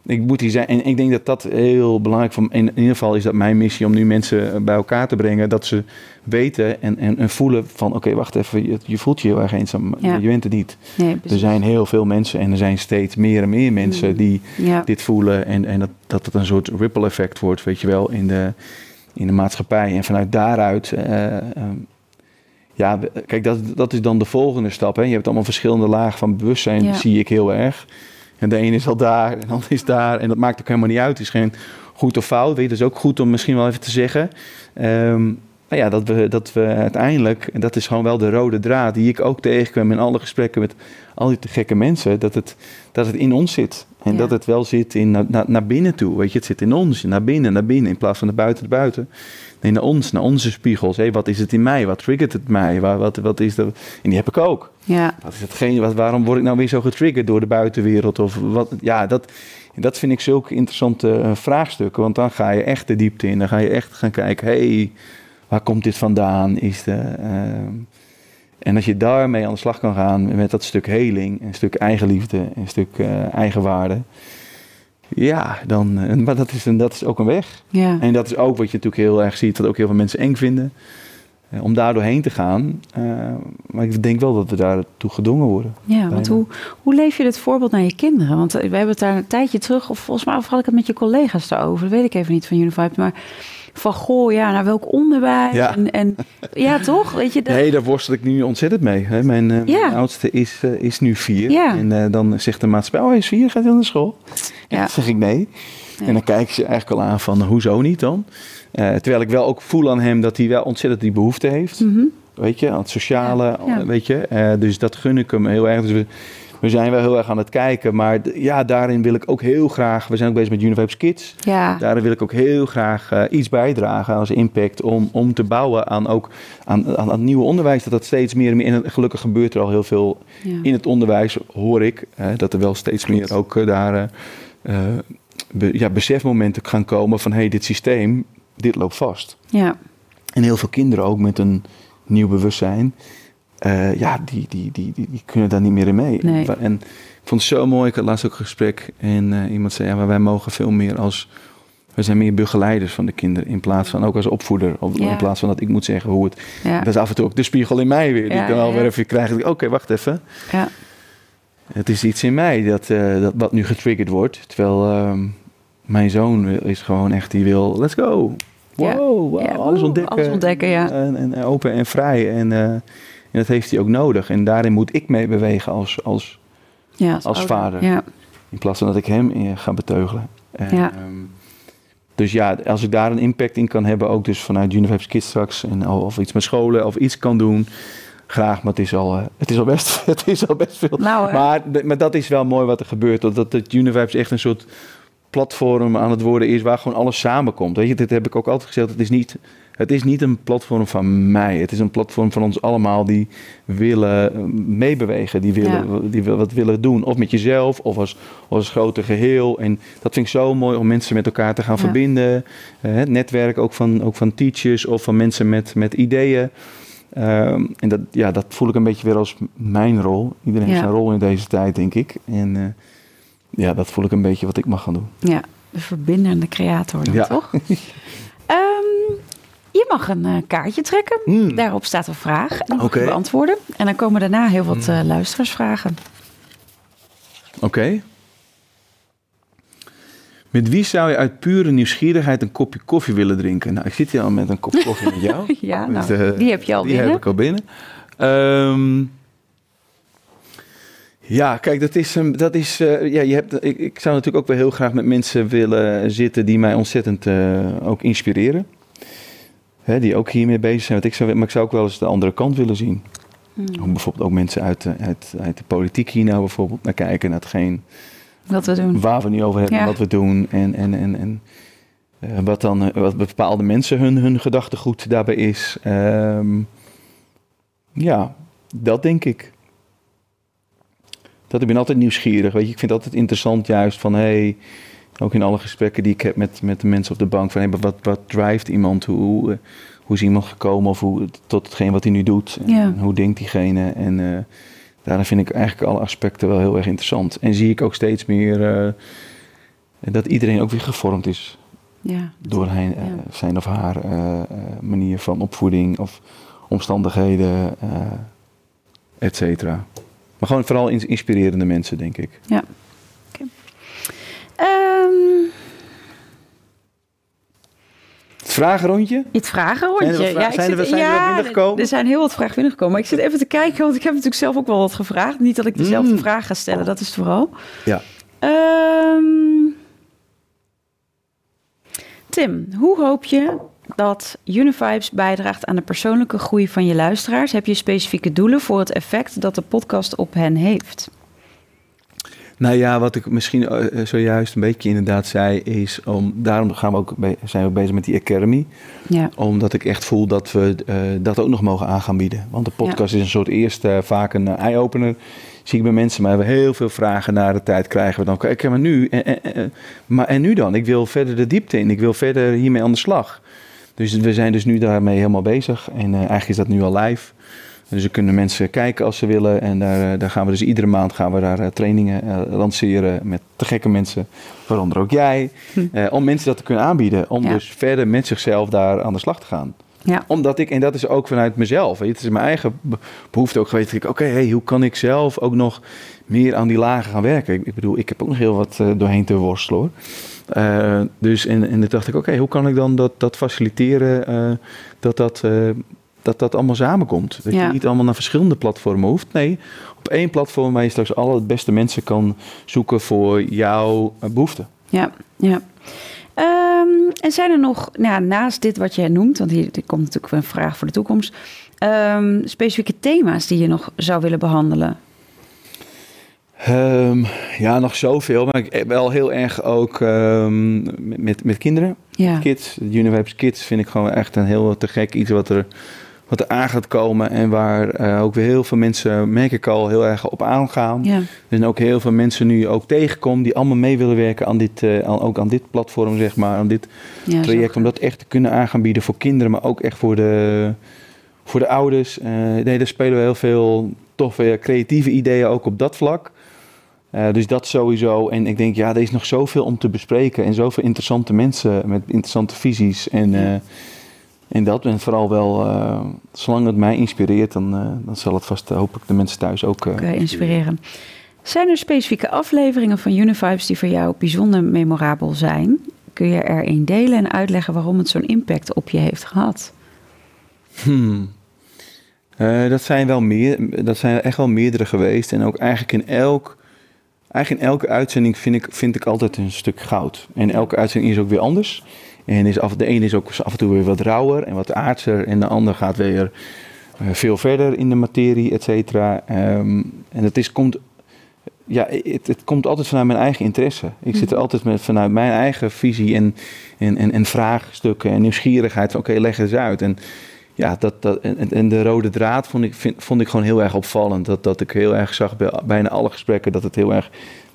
Ik moet hier zijn. En ik denk dat dat heel belangrijk is. In, in ieder geval is dat mijn missie om nu mensen bij elkaar te brengen. Dat ze weten en, en, en voelen van, oké, wacht even, je, je voelt je heel erg eenzaam.
Ja.
Je bent het niet.
Nee,
Er zijn heel veel mensen en er zijn steeds meer en meer mensen
Mm.
die
ja.
dit voelen en, en dat, dat het een soort ripple effect wordt, weet je wel, in de, in de maatschappij. En vanuit daaruit, eh, ehm, ja, kijk, dat, dat is dan de volgende stap. Hè. Je hebt allemaal verschillende lagen van bewustzijn,
Ja.
zie ik heel erg. En de ene is al daar en de ander is daar. En dat maakt ook helemaal niet uit. Het is geen goed of fout. Weet je, dat is ook goed om misschien wel even te zeggen. Ehm, nou ja, dat we, dat we uiteindelijk, en dat is gewoon wel de rode draad die ik ook tegenkwam in alle gesprekken met al die te gekke mensen, dat het, dat het in ons zit. En
Ja.
dat het wel zit in, naar, naar, naar binnen toe. Weet je, het zit in ons, naar binnen, naar binnen, in plaats van naar buiten, naar buiten. Nee, naar ons, naar onze spiegels. Hé, wat is het in mij? Wat triggert het mij? Wat, wat, wat is dat? En die heb ik ook.
ja.
Wat is wat, waarom word ik nou weer zo getriggerd door de buitenwereld? Of wat, ja, dat, dat vind ik zulke interessante eh, vraagstukken. Want dan ga je echt de diepte in. Dan ga je echt gaan kijken, hé, hey, waar komt dit vandaan? Is de, ehm, en als je daarmee aan de slag kan gaan met dat stuk heling, een stuk eigenliefde, een stuk eh, eigenwaarde. Ja, dan, eh, maar dat is, een, dat is ook een weg.
ja.
En dat is ook wat je natuurlijk heel erg ziet, wat ook heel veel mensen eng vinden. eh, Om daar doorheen te gaan. Eh, maar ik denk wel dat we daartoe gedwongen worden.
Ja, want hoe, hoe leef je dit voorbeeld naar je kinderen? Want we hebben het daar een tijdje terug, of volgens mij of had ik het met je collega's daarover, dat weet ik even niet van Unified, maar van goh, ja, naar welk onderwijs?
Ja.
En, en ja, toch? Weet je, dat,
Nee, daar worstel ik nu ontzettend mee. Hè. Mijn, eh,
Ja.
mijn oudste is, eh, is nu vier.
Ja.
En eh, dan zegt de maatschappij, oh hij is vier, gaat hij naar school? En dan zeg ik nee. En dan kijken ze eigenlijk al aan van, hoezo niet dan? Terwijl ik wel ook voel aan hem dat hij wel ontzettend die behoefte heeft.
Mhm.
Weet je, aan het sociale, weet je. Dus dat gun ik hem heel erg. Dus we, we zijn wel heel erg aan het kijken. Maar ja, daarin wil ik ook heel graag... We zijn ook bezig met Univibes Kids.
ja,
Daarin wil ik ook heel graag eh, iets bijdragen als impact... om, om te bouwen aan ook aan, aan, aan nieuw onderwijs. Dat dat steeds meer en meer... En gelukkig gebeurt er al heel veel
ja.
in het onderwijs, hoor ik. eh, dat er wel steeds meer ook eh, daar... eh, be- ja, besefmomenten gaan komen van... hé, hey, dit systeem, dit loopt vast.
ja.
En heel veel kinderen ook met een nieuw bewustzijn. Eh, ja, die, die, die, die, die kunnen daar niet meer in mee.
Nee.
En ik vond het zo mooi. Ik had laatst ook een gesprek. En eh, iemand zei, ja, maar wij mogen veel meer als... We zijn meer begeleiders van de kinderen. In plaats van ook als opvoeder. Of
Ja.
in plaats van dat ik moet zeggen hoe het...
ja.
Dat is af en toe ook de spiegel in mij weer. Die
Ja,
ik dan
ja,
wel weer
ja.
even krijg. Oké, wacht even.
ja.
Het is iets in mij dat, eh, dat wat nu getriggerd wordt. Terwijl ehm, mijn zoon is gewoon echt, die wil, let's go. Wow, alles ontdekken.
alles ontdekken, ja.
En, en, en open en vrij. En, en dat heeft hij ook nodig. En daarin moet ik mee bewegen als, als,
ja
als vader.
Ja,
in plaats van dat ik hem ga beteugelen. En,
Ja.
ehm, dus ja, als ik daar een impact in kan hebben, ook dus vanuit Univibes Kids straks, en, of iets met scholen of iets kan doen, graag, maar het is al, eh, het is al, best, <laughs> het is al best veel.
Nou,
maar, maar dat is wel mooi wat er gebeurt. Dat, dat echt een soort platform aan het worden is waar gewoon alles samenkomt. Weet je, dit heb ik ook altijd gezegd. Het is niet, het is niet een platform van mij. Het is een platform van ons allemaal die willen eh, meebewegen, die willen, die wat willen doen. Of met jezelf, of als, als grote geheel. En dat vind ik zo mooi om mensen met elkaar te gaan
Ja.
verbinden. Eh, het netwerk ook van, ook van teachers of van mensen met, met ideeën. Ehm, en dat, ja, dat voel ik een beetje weer als mijn rol. Iedereen heeft zijn rol in deze tijd, denk ik. En eh, ja, dat voel ik een beetje wat ik mag gaan doen.
Ja, de verbindende creator dan,
Ja.
toch? <laughs> Ehm, je mag een eh, kaartje trekken.
Hmm.
Daarop staat een vraag. En die
Oké.
je beantwoorden. En dan komen daarna heel wat eh, luisteraarsvragen.
Oké. Met wie zou je uit pure nieuwsgierigheid een kopje koffie willen drinken? Nou, ik zit hier al met een kop koffie met jou. <laughs>
Ja,
Dus,
nou,
eh,
die heb je al
Die
binnen.
heb ik al binnen. Ehm, ja, kijk, dat is, dat is ja, je hebt, ik, ik zou natuurlijk ook wel heel graag met mensen willen zitten die mij ontzettend ook inspireren. Hè, die ook hiermee bezig zijn. Want ik zou, maar ik zou ook wel eens de andere kant willen zien.
Hmm.
Om bijvoorbeeld ook mensen uit de, uit, uit de politiek hier nou bijvoorbeeld naar kijken. Naar hetgeen
Wat we doen.
waar we nu over hebben,
Ja.
wat we doen en, en, en, en eh, wat dan eh, wat bepaalde mensen hun, hun gedachtegoed daarbij is. Ehm, ja, dat denk ik. Dat ik ben altijd nieuwsgierig. Weet je, ik vind het altijd interessant juist van hey, ook in alle gesprekken die ik heb met, met de mensen op de bank van hey, wat, wat drijft iemand? Hoe, hoe, eh, hoe is iemand gekomen of hoe, tot hetgeen wat hij nu doet? En,
Ja.
hoe denkt diegene? En daarin vind ik eigenlijk alle aspecten wel heel erg interessant. En zie ik ook steeds meer eh, dat iedereen ook weer gevormd is
Ja.
door hij,
Ja.
zijn of haar manier van opvoeding of omstandigheden, et cetera. Maar gewoon vooral ins- inspirerende mensen, denk ik.
Ehm,
Het vragenrondje?
het vragenrondje.
Zijn er vra-
ik
zijn er
zit-
zijn er
ja,
binnengekomen?
Er zijn heel wat vragen binnengekomen. Maar ik zit even te kijken, want ik heb natuurlijk zelf ook wel wat gevraagd. Niet dat ik dezelfde
Mm.
vraag ga stellen, dat is het vooral.
Ja.
Ehm, Tim, hoe hoop je dat Univibes bijdraagt aan de persoonlijke groei van je luisteraars? Heb je specifieke doelen voor het effect dat de podcast op hen heeft?
Nou ja, wat ik misschien eh, zojuist een beetje inderdaad zei, is om. Daarom gaan we ook zijn we bezig met die Academy.
Ja,
Omdat ik echt voel dat we eh, dat ook nog mogen aan gaan bieden. Want de podcast is een soort eerste, eh, vaak een eh, eye-opener. Zie ik bij mensen, maar we hebben heel veel vragen naar de tijd krijgen we dan. Kijk, maar nu, en, maar en nu dan? Ik wil verder de diepte in. Ik wil verder hiermee aan de slag. Dus we zijn dus nu daarmee helemaal bezig. En eh, eigenlijk is dat nu al live. Dus er kunnen mensen kijken als ze willen. En daar, eh, daar gaan we dus iedere maand gaan we daar eh, trainingen eh, lanceren met te gekke mensen. Waaronder ook jij.
Hm.
Om mensen dat te kunnen aanbieden. Om
Ja.
dus verder met zichzelf daar aan de slag te gaan.
ja,
Omdat ik, en dat is ook vanuit mezelf. Weet het is mijn eigen be- behoefte ook geweest. Ik, oké, hey, hoe kan ik zelf ook nog meer aan die lagen gaan werken? Ik, ik bedoel, ik heb ook nog heel wat doorheen te worstelen hoor. Dus en, en toen dacht ik, oké, hoe kan ik dan dat, dat faciliteren? dat, dat, dat dat allemaal samenkomt. Dat
Ja.
je niet allemaal naar verschillende platformen hoeft. Nee, op één platform waar je straks alle het beste mensen kan zoeken voor jouw eh, behoeften.
ja, ja. Ehm, en zijn er nog, nou, naast dit wat jij noemt, want hier, komt natuurlijk een vraag voor de toekomst, ehm, specifieke thema's die je nog zou willen behandelen?
Ehm, ja, nog zoveel. Maar ik, wel heel erg ook met, met, kinderen.
Ja,
Kids, Univibes Kids vind ik gewoon echt een heel te gek iets wat er, wat er aan gaat komen. En waar eh, ook weer heel veel mensen, merk ik al, heel erg op aangaan.
ja,
Er zijn ook heel veel mensen nu ook tegenkomen die allemaal mee willen werken aan dit, eh, aan, ook aan dit platform, zeg maar. Aan dit
ja,
traject. Om dat echt te kunnen aan gaan bieden voor kinderen, maar ook echt voor de, voor de ouders. Eh, nee, daar spelen we heel veel toffe creatieve ideeën ook op dat vlak. Dus dat sowieso. En ik denk, ja, er is nog zoveel om te bespreken. En zoveel interessante mensen met interessante visies. En, en dat. En vooral wel, eh, zolang het mij inspireert, dan, eh, dan zal het vast, hoop ik, de mensen thuis ook.
inspireren. Zijn er specifieke afleveringen van Univibes die voor jou bijzonder memorabel zijn? Kun je er een delen en uitleggen waarom het zo'n impact op je heeft gehad?
Hmm. Eh, dat zijn wel meer, dat zijn er echt wel meerdere geweest. En ook eigenlijk in elk, eigenlijk in elke uitzending vind ik, vind ik altijd een stuk goud. En elke uitzending is ook weer anders. En is af, de ene is ook af en toe weer wat rauwer en wat aardser. En de ander gaat weer eh, veel verder in de materie, et cetera. Ehm, en het, is, komt, ja, het, het, komt altijd vanuit mijn eigen interesse. Ik zit er mhm. altijd met, vanuit mijn eigen visie en, en, en, en vraagstukken en nieuwsgierigheid. Oké, leg eens uit. En ja, dat, dat, en, en de rode draad vond ik, vind, vond ik gewoon heel erg opvallend. Dat, dat ik heel erg zag bij bijna alle gesprekken dat het heel erg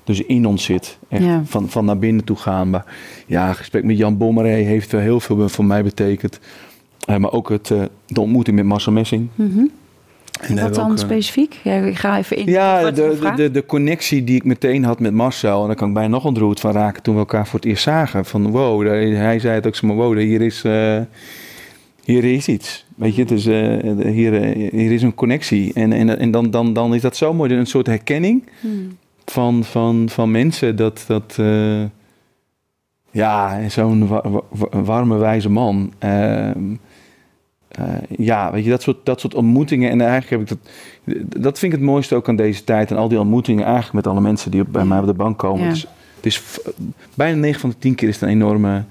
dus in ons zit. Echt van, van naar binnen toe gaan. Maar ja, gesprek met Jan Bommeré heeft wel heel veel voor mij betekend. Uh, maar ook het, uh, de ontmoeting met Marcel Messing.
Mm -hmm. En, wat dan specifiek? Ja, ik ga even in.
Ja, de, de, de, de, connectie die ik meteen had met Marcel. En daar kan ik bijna nog ontroerd van raken toen we elkaar voor het eerst zagen. Van wow, hij zei het ook zo maar wow, hier is, hier is iets. Weet je, dus hier, hier is een connectie. En, en, en dan, dan, dan is dat zo mooi, een soort herkenning. Hmm van, van, van mensen dat, dat uh, ja, zo'n warme, wijze man. Uh, ja, weet je, dat soort, dat soort ontmoetingen. En eigenlijk heb ik dat, dat vind ik het mooiste ook aan deze tijd. En al die ontmoetingen eigenlijk met alle mensen die bij mij op de bank komen. Ja. Is, het is bijna 9 van de 10 keer is het een enorme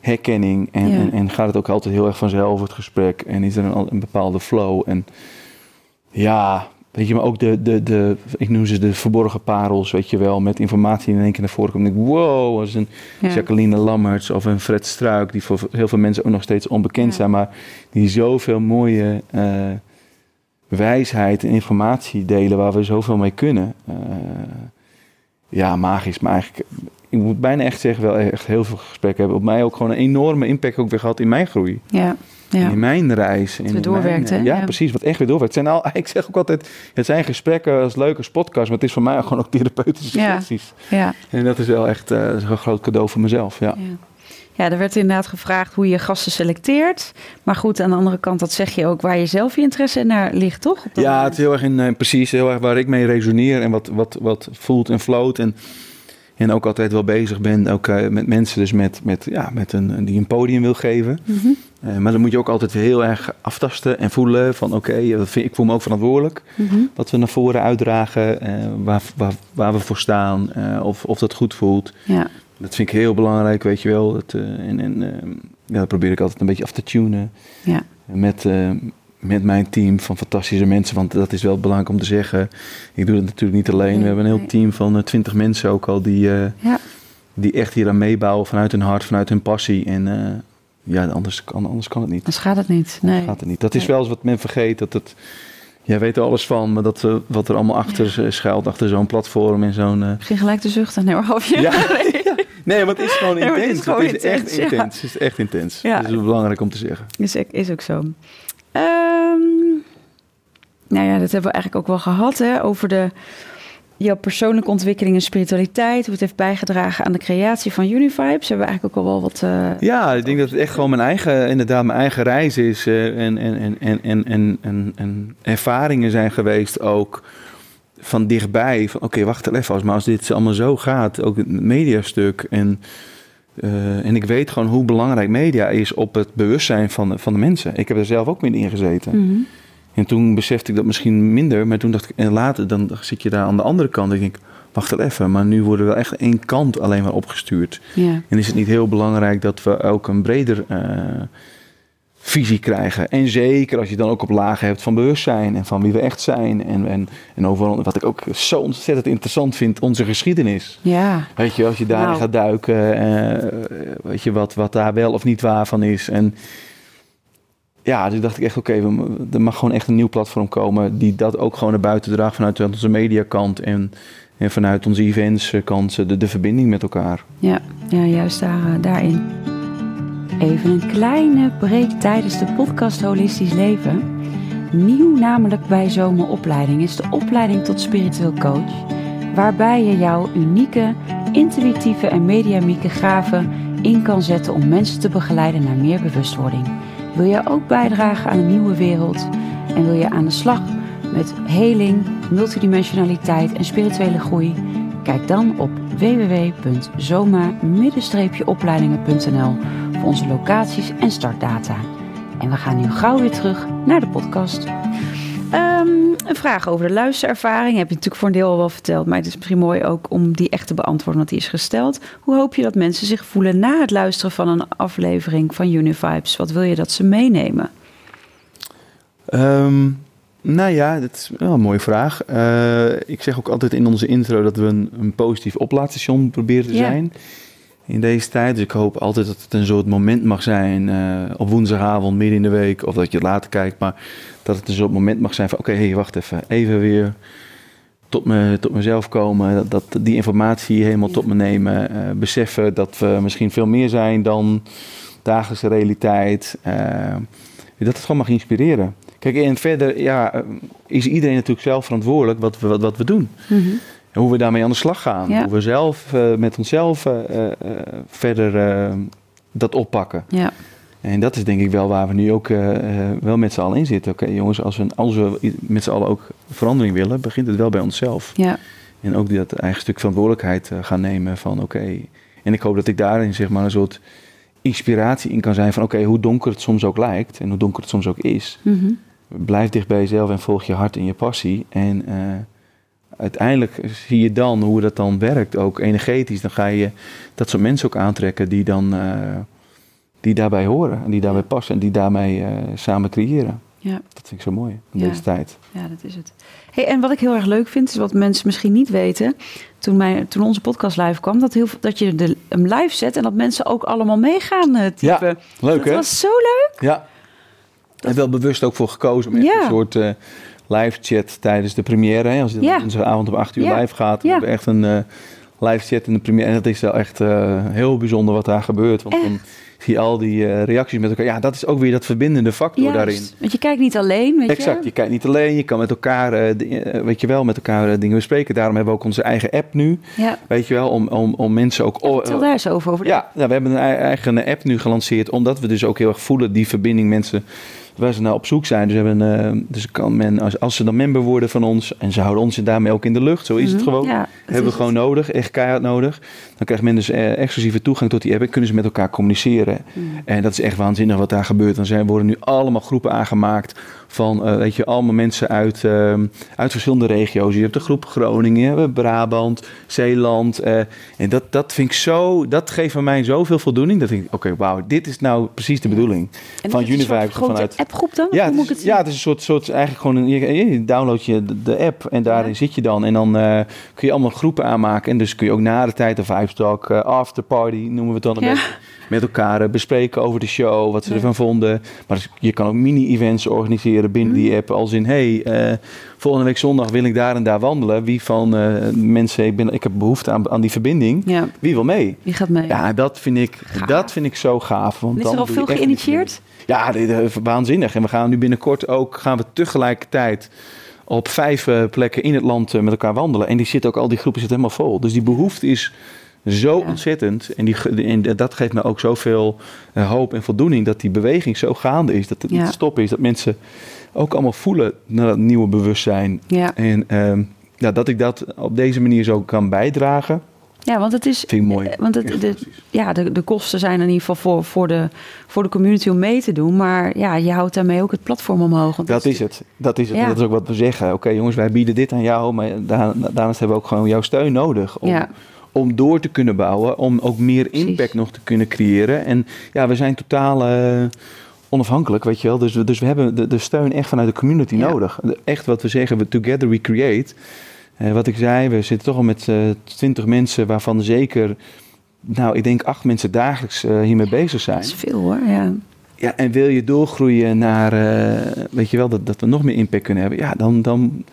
herkenning. En, en, en, gaat het ook altijd heel erg vanzelf, het gesprek. En is er een, een bepaalde flow. En ja, Weet je, maar ook de, de, de, ik noem ze de verborgen parels, weet je wel, met informatie die in één keer naar voren komt. En ik, wow, als een Jacqueline Lammerts of een Fred Struik, die voor heel veel mensen ook nog steeds onbekend zijn, maar die zoveel mooie uh, wijsheid en informatie delen waar we zoveel mee kunnen. Uh, ja, magisch, maar eigenlijk, ik moet bijna echt zeggen, wel echt heel veel gesprekken hebben. Op mij ook gewoon een enorme impact ook weer gehad in mijn groei.
Ja
ja. in mijn reis.
In doorwerkt,
mijn, ja, precies, wat echt weer doorwerkt. Het zijn al, <laughs> ik zeg ook altijd, het zijn gesprekken als leuke podcast, maar het is voor mij gewoon ook therapeutische sessies. Ja. En dat is wel echt uh, een groot cadeau voor mezelf, ja.
Ja, er werd inderdaad gevraagd hoe je gasten selecteert. Maar goed, aan de andere kant, dat zeg je ook waar je zelf je interesse naar ligt, toch?
Ja, het is heel erg in, uh, precies, heel erg waar ik mee resoneer en wat, wat, wat voelt en floot. En en ook altijd wel bezig ben, ook uh, met mensen dus met, met, ja, met een, die een podium wil geven. Mm -hmm. maar dan moet je ook altijd heel erg aftasten en voelen van oké, okay, ik voel me ook verantwoordelijk. Mm -hmm. Wat we naar voren uitdragen, uh, waar, waar, waar, we voor staan, of, of dat goed voelt. Ja. Dat vind ik heel belangrijk, weet je wel. Dat, en en ja, dat probeer ik altijd een beetje af te tunen. Ja. Met, met mijn team van fantastische mensen. Want dat is wel belangrijk om te zeggen. Ik doe het natuurlijk niet alleen. we hebben een heel team van eh, twintig mensen ook al die, uh, ja. die echt hier aan meebouwen vanuit hun hart, vanuit hun passie. En uh, ja, anders kan, anders kan het niet.
Anders gaat het niet. Nee.
gaat het niet. Dat is wel eens wat men vergeet. Dat het, jij weet er alles van, maar dat, uh, wat er allemaal achter ja. schuilt, achter zo'n platform en zo'n... Uh...
Gelijk te zuchten. Nee, hoor, je? <laughs> <laughs>
Ja. nee, maar het is gewoon intens. het is, gewoon het is intens, echt intens. Het is echt intens. Dat is belangrijk om te zeggen.
Is, is ook zo. Um, nou ja, dat hebben we eigenlijk ook wel gehad hè, over de, jouw persoonlijke ontwikkeling en spiritualiteit. Hoe het heeft bijgedragen aan de creatie van Univibes. Hebben we eigenlijk ook al wel wat. Uh,
ja, ik denk dat het echt gewoon mijn eigen, inderdaad, mijn eigen reis is. Uh, en, en, en, en, en, en, en, ervaringen zijn geweest ook van dichtbij. Van oké, wacht even, maar als dit allemaal zo gaat, ook het mediastuk en uh, en ik weet gewoon hoe belangrijk media is op het bewustzijn van de, van de mensen. Ik heb er zelf ook mee in gezeten. Mm -hmm. En toen besefte ik dat misschien minder, maar toen dacht ik, en later dan zit je daar aan de andere kant. En ik denk, wacht even, maar nu worden we echt één kant alleen maar opgestuurd. En is het niet heel belangrijk dat we ook een breder uh, visie krijgen. En zeker als je dan ook op lagen hebt van bewustzijn en van wie we echt zijn. En, en, en overal, wat ik ook zo ontzettend interessant vind, onze geschiedenis. Ja. Weet je, als je daarin nou. gaat duiken, uh, weet je wat, wat daar wel of niet waar van is. En ja, dus dacht ik echt, oké, okay, er mag gewoon echt een nieuw platform komen die dat ook gewoon naar buiten draagt vanuit onze mediakant en, en vanuit onze eventskant, de, de verbinding met elkaar.
Ja, ja juist daar, uh, daarin. Even een kleine break tijdens de podcast Holistisch Leven. Nieuw namelijk bij Zomeropleiding is de opleiding tot spiritueel coach, waarbij je jouw unieke, intuïtieve en mediamieke gaven in kan zetten om mensen te begeleiden naar meer bewustwording. Wil je ook bijdragen aan een nieuwe wereld en wil je aan de slag met heling, multidimensionaliteit en spirituele groei? Kijk dan op www.zoma-opleidingen.nl onze locaties en startdata. En we gaan nu gauw weer terug naar de podcast. Um, een vraag over de luisterervaring. Heb je natuurlijk voor een deel al wel verteld, maar het is misschien mooi ook om die echt te beantwoorden, want die is gesteld. Hoe hoop je dat mensen zich voelen na het luisteren van een aflevering van Univibes? Wat wil je dat ze meenemen?
Ehm, nou ja, dat is wel een mooie vraag. Eh, ik zeg ook altijd in onze intro dat we een, een positief oplaadstation proberen te
Ja.
zijn in deze tijd. Dus ik hoop altijd dat het een soort moment mag zijn eh, op woensdagavond, midden in de week, of dat je het later kijkt, maar dat het een soort moment mag zijn van oké, hey, wacht even, even weer tot, me, tot mezelf komen, dat, dat die informatie helemaal
Ja.
tot me nemen, eh, beseffen dat we misschien veel meer zijn dan dagelijkse realiteit, eh, dat het gewoon mag inspireren. Kijk, en verder ja, is iedereen natuurlijk zelf verantwoordelijk wat we, wat, wat we doen.
Mhm.
En hoe we daarmee aan de slag gaan.
Ja.
Hoe we zelf eh, met onszelf eh, eh, verder dat oppakken.
Ja,
En dat is denk ik wel waar we nu ook wel met z'n allen in zitten. Oké jongens, als we, als we met z'n allen ook verandering willen, begint het wel bij onszelf.
ja,
En ook dat eigen stuk verantwoordelijkheid gaan nemen van oké. En ik hoop dat ik daarin zeg maar een soort inspiratie in kan zijn van oké, hoe donker het soms ook lijkt en hoe donker het soms ook is.
Mhm.
Blijf dicht bij jezelf en volg je hart en je passie. En uiteindelijk zie je dan hoe dat dan werkt, ook energetisch. Dan ga je dat soort mensen ook aantrekken die dan eh, die daarbij horen en die daarbij passen en die daarmee eh, samen creëren.
ja,
Dat vind ik zo mooi in
Ja.
deze tijd.
ja, dat is het. Hey, en wat ik heel erg leuk vind, is wat mensen misschien niet weten. Toen, mijn, toen onze podcast live kwam, dat, heel, dat je de, hem live zet en dat mensen ook allemaal meegaan eh, typen.
Leuk
dat
hè?
was zo leuk.
Ja. En wel bewust ook voor gekozen om echt
Ja.
een soort live chat tijdens de première. Hè? Als het
Ja.
dinsdagavond om 8 uur
Ja.
live gaat, we hebben echt een eh, live chat in de première. En dat is wel echt eh, heel bijzonder wat daar gebeurt. Want dan zie je al die eh, reacties met elkaar. Ja, dat is ook weer dat verbindende factor daarin.
Want je kijkt niet alleen, weet
Exact,
je.
je kijkt niet alleen, je kan met elkaar, weet je wel, met elkaar dingen bespreken. Daarom hebben we ook onze eigen app nu,
Ja.
weet je wel, om, om, om mensen ook...
Vertel daar eens over. over
ja, nou, we hebben een ei- eigen app nu gelanceerd, omdat we dus ook heel erg voelen die verbinding mensen waar ze nou op zoek zijn. Dus, hebben, eh, dus kan men, als, als ze dan member worden van ons en ze houden ons daarmee ook in de lucht, zo is het
Mhm.
gewoon.
Ja,
hebben we gewoon
het.
nodig, echt keihard nodig. Dan krijgt men dus eh, exclusieve toegang tot die app en kunnen ze met elkaar communiceren.
Mhm.
En dat is echt waanzinnig wat daar gebeurt. Dan zijn, worden nu allemaal groepen aangemaakt van, eh, weet je, allemaal mensen uit, ehm, uit verschillende regio's. Je hebt de groep Groningen, Brabant, Zeeland. eh, en dat, dat vind ik zo, dat geeft mij zoveel voldoening. Dat ik, oké, wauw, dit is nou precies de bedoeling.
En
van Univibe vanuit-
appgroep dan?
Ja, het is,
het
ja, het is een soort, soort eigenlijk gewoon een, je, je download je de, de app en daarin
Ja.
zit je dan. En dan eh, kun je allemaal groepen aanmaken. En dus kun je ook na de tijd een Vibe Talk, after party noemen we het dan een
Ja.
beetje, met elkaar eh, bespreken over de show, wat ze
Ja.
ervan vonden. Maar je kan ook mini-events organiseren binnen
Mhm.
die app. Als in, hey, eh, volgende week zondag wil ik daar en daar wandelen. Wie van eh, mensen, ik, ben, ik heb behoefte aan, aan die verbinding.
Ja,
Wie wil mee?
wie gaat mee?
Ja, dat vind ik,
Gaaf.
dat vind ik zo gaaf. Want
is
dan
er al veel geïnitieerd?
ja, dit, waanzinnig. En we gaan nu binnenkort ook gaan we tegelijkertijd op vijf plekken in het land met elkaar wandelen. En die zitten ook al die groepen zitten helemaal vol. Dus die behoefte is zo
Ja.
ontzettend. En, die, en dat geeft me ook zoveel eh, hoop en voldoening dat die beweging zo gaande is. Dat het
Ja.
niet stoppen is. Dat mensen ook allemaal voelen naar dat nieuwe bewustzijn.
Ja.
En ehm, ja, dat ik dat op deze manier zo kan bijdragen,
ja, want het is...
vind ik mooi.
eh, Want het, de, ja, de, de kosten zijn in ieder geval voor, voor, de, voor de community om mee te doen. Maar ja, je houdt daarmee ook het platform omhoog.
Dat is het. Dat is het.
Ja.
Dat is ook wat we zeggen. Oké jongens, wij bieden dit aan jou, maar daar, daarnaast hebben we ook gewoon jouw steun nodig. Om,
Ja.
Om door te kunnen bouwen, om ook meer
Precies.
impact nog te kunnen creëren. En ja, we zijn totaal eh, onafhankelijk, weet je wel. Dus, we- dus we hebben de, de steun echt vanuit de community
Ja.
nodig. Echt wat we zeggen, we together we create. Eh, wat ik zei, we zitten toch al met twintig mensen, waarvan zeker, nou ik denk acht mensen dagelijks eh, hiermee bezig zijn.
Dat is veel hoor, ja.
Ja, en wil je doorgroeien naar, eh, weet je wel, dat, dat we nog meer impact kunnen hebben, ja, dan. dan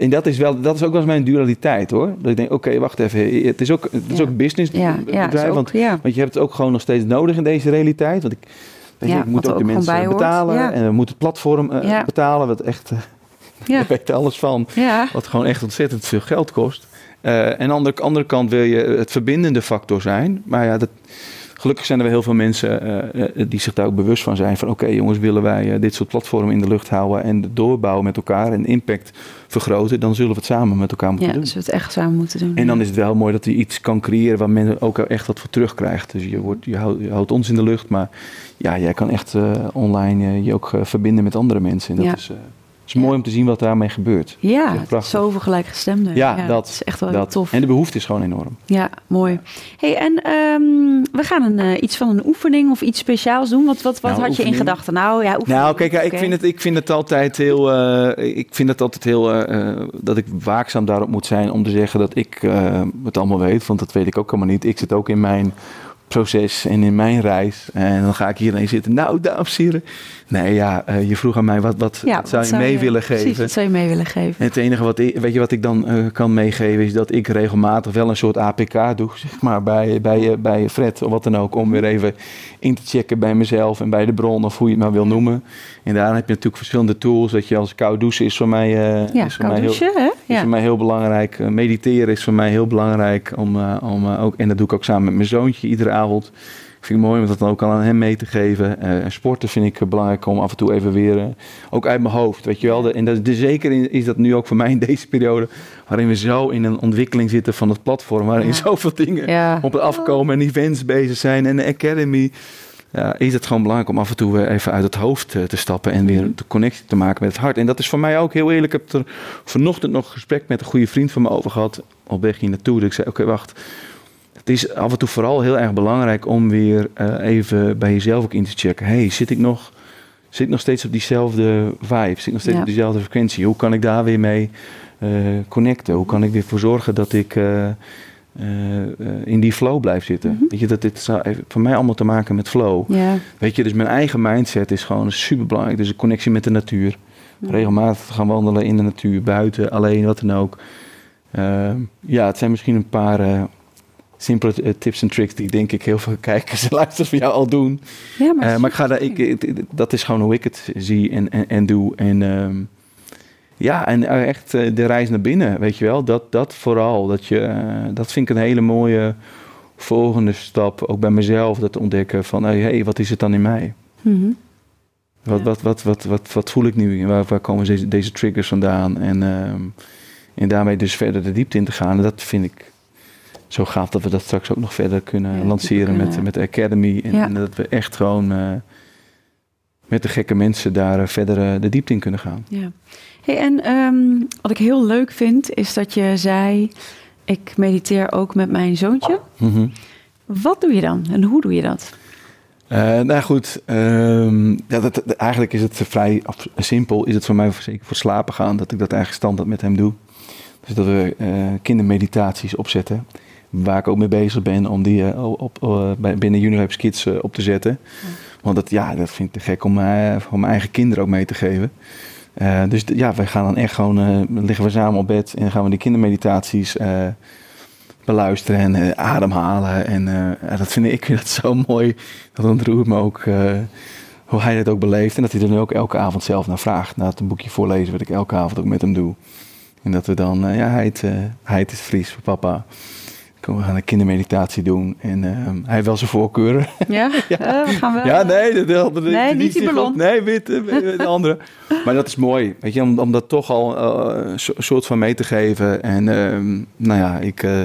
en dat is, wel, dat is ook wel eens mijn dualiteit hoor. Dat ik denk, oké, wacht even. Het is ook, het is
Ja.
ook business
Ja, ja,
bedrijf.
ook-
want,
ja.
want je hebt het ook gewoon nog steeds nodig in deze realiteit. Want ik, weet je, ik moet ook de
ook
mensen betalen. En we moeten het platform eh, betalen. Wat echt, eh, <laughs>
Ja.
daar weet je alles van. Wat gewoon echt ontzettend veel geld kost. Eh, en aan de andere kant wil je het verbindende factor zijn. Maar ja, dat, gelukkig zijn er wel heel veel mensen eh, eh, die zich daar ook bewust van zijn. Van oké jongens, willen wij eh, dit soort platformen in de lucht houden en doorbouwen met elkaar en impact vergroten, dan zullen we het samen met elkaar moeten
ja
doen.
dus we het echt samen moeten doen.
En dan is het wel mooi dat je iets kan creëren waar men ook echt wat voor terugkrijgt. Dus je, wordt, je, houdt, je houdt ons in de lucht, maar ja, jij kan echt online je ook verbinden met andere mensen. En dat
Ja.
is is mooi om te zien wat daarmee gebeurt.
Ja,
prachtig.
zoveel gelijkgestemden.
Ja, dat,
is echt wel
dat.
tof.
En de behoefte is gewoon enorm.
Ja, mooi. Hey, en ehm, we gaan een, eh, iets van een oefening of iets speciaals doen. Wat, wat, wat
Nou,
had je in gedachten? Nou ja, oefening.
Nou, kijk, ja, ik, vind het, ik vind het altijd heel. eh, ik vind het altijd heel. eh, dat ik waakzaam daarop moet zijn om te zeggen dat ik het allemaal weet. Want dat weet ik ook helemaal niet. Ik zit ook in mijn proces en in mijn reis. En dan ga ik hierheen zitten. Nou, dames en heren. Nee, ja, eh, je vroeg aan mij wat, wat,
Ja,
zou
wat
je mee willen
Precies,
geven.
wat zou je mee willen geven?
En het enige wat ik, weet je wat ik dan eh, kan meegeven is dat ik regelmatig wel een soort APK doe, zeg maar, bij, bij, eh, bij Fred of wat dan ook, om weer even in te checken bij mezelf en bij de bron of hoe je het maar wil noemen. En daarna heb je natuurlijk verschillende tools, dat je als koud douchen is voor mij, eh,
Ja,
is voor mij heel, is voor mij heel belangrijk. Mediteren is voor mij heel belangrijk om, om ook, en dat doe ik ook samen met mijn zoontje iedere avond. Ik vind het mooi om dat dan ook al aan hem mee te geven. En sporten vind ik eh, belangrijk om af en toe even weer, eh, ook uit mijn hoofd, weet je wel. De- en dat, de, zeker in- is dat nu ook voor mij in <laughs> deze periode, waarin we zo in een ontwikkeling zitten van het platform, waarin
Ja.
zoveel dingen
Ja.
op het afkomen en events bezig zijn en de academy. Ja, is het gewoon belangrijk om af en toe weer even uit het hoofd te stappen en weer de connectie te maken met het hart. En dat is voor mij ook heel eerlijk. Ik heb er vanochtend nog een gesprek met een goede vriend van me over gehad. Op weg hier naartoe. Dat ik zei: Oké, wacht. Het is af en toe vooral heel erg belangrijk om weer eh, even bij jezelf ook in te checken. hey, zit ik nog, zit ik nog steeds op diezelfde vibe? Zit ik nog steeds
Ja.
op diezelfde frequentie? Hoe kan ik daar weer mee eh, connecten? Hoe kan ik weer voor zorgen dat ik eh, in die flow blijf zitten?
Mhm.
Weet je, dat dit voor mij allemaal te maken met flow.
Ja.
Weet je, dus mijn eigen mindset is gewoon super belangrijk. Dus een connectie met de natuur. Regelmatig gaan wandelen in de natuur, buiten, alleen, wat dan ook. Ehm, ja, het zijn misschien een paar simpele tips en tricks die denk ik heel veel <laughs> kijkers en luisteraars van jou al doen.
Ja, maar,
Eh, maar ik ga daar, ik, dat is gewoon hoe ik het zie en, en, en doe. En ehm, ja, en eh, echt eh, de reis naar binnen, weet je wel. Dat, dat vooral, dat, je, dat vind ik een hele mooie volgende stap. Ook bij mezelf, dat ontdekken van, hé, hey, wat is het dan in mij?
Mhm.
Wat,
Ja.
wat, wat, wat, wat, wat voel ik nu? Waar, waar komen deze, deze triggers vandaan? En, ehm, en daarmee dus verder de diepte in te gaan. En dat vind ik zo gaaf dat we dat straks ook nog verder kunnen
Ja,
lanceren met, met de Academy. En,
Ja.
en dat we echt gewoon eh, met de gekke mensen daar eh, verder eh, de diepte in kunnen gaan.
Ja. Hey, en ehm, wat ik heel leuk vind, is dat je zei... ik mediteer ook met mijn zoontje.
Mhm.
Wat doe je dan en hoe doe je dat?
Nou goed, ehm, ja, dat, eigenlijk is het vrij simpel. Is het voor mij zeker voor slapen gaan dat ik dat eigenlijk standaard met hem doe. Dus dat we kindermeditaties opzetten. Waar ik ook mee bezig ben om die eh, op, eh, binnen Unilabs Kids eh, op te zetten. Want dat, ja, dat vind ik te gek om, voor mijn eigen kinderen ook mee te geven. Dus ja, wij gaan dan echt gewoon, liggen we samen op bed en gaan we die kindermeditaties beluisteren en ademhalen. En dat vind ik, ik vind dat zo <laughs> mooi. Dat ontroert me ook hoe hij dat ook beleeft. En dat hij er nu ook elke avond zelf naar vraagt. Na het een boekje voorlezen, wat ik elke avond ook met hem doe. En dat we dan, ja, hij heet, eh, hij het Fries voor papa. Kom, We gaan een kindermeditatie doen. En eh, hij heeft wel zijn voorkeuren.
Ja, <laughs> Eh, we gaan wel...
Ja, nee, dat helpt
Nee, niet die ballon.
Nee, wit, eh, de andere. <laughs> Maar dat is mooi, weet je, om, om dat toch al eh, een so- soort van mee te geven. En ehm, nou ja, ik, eh,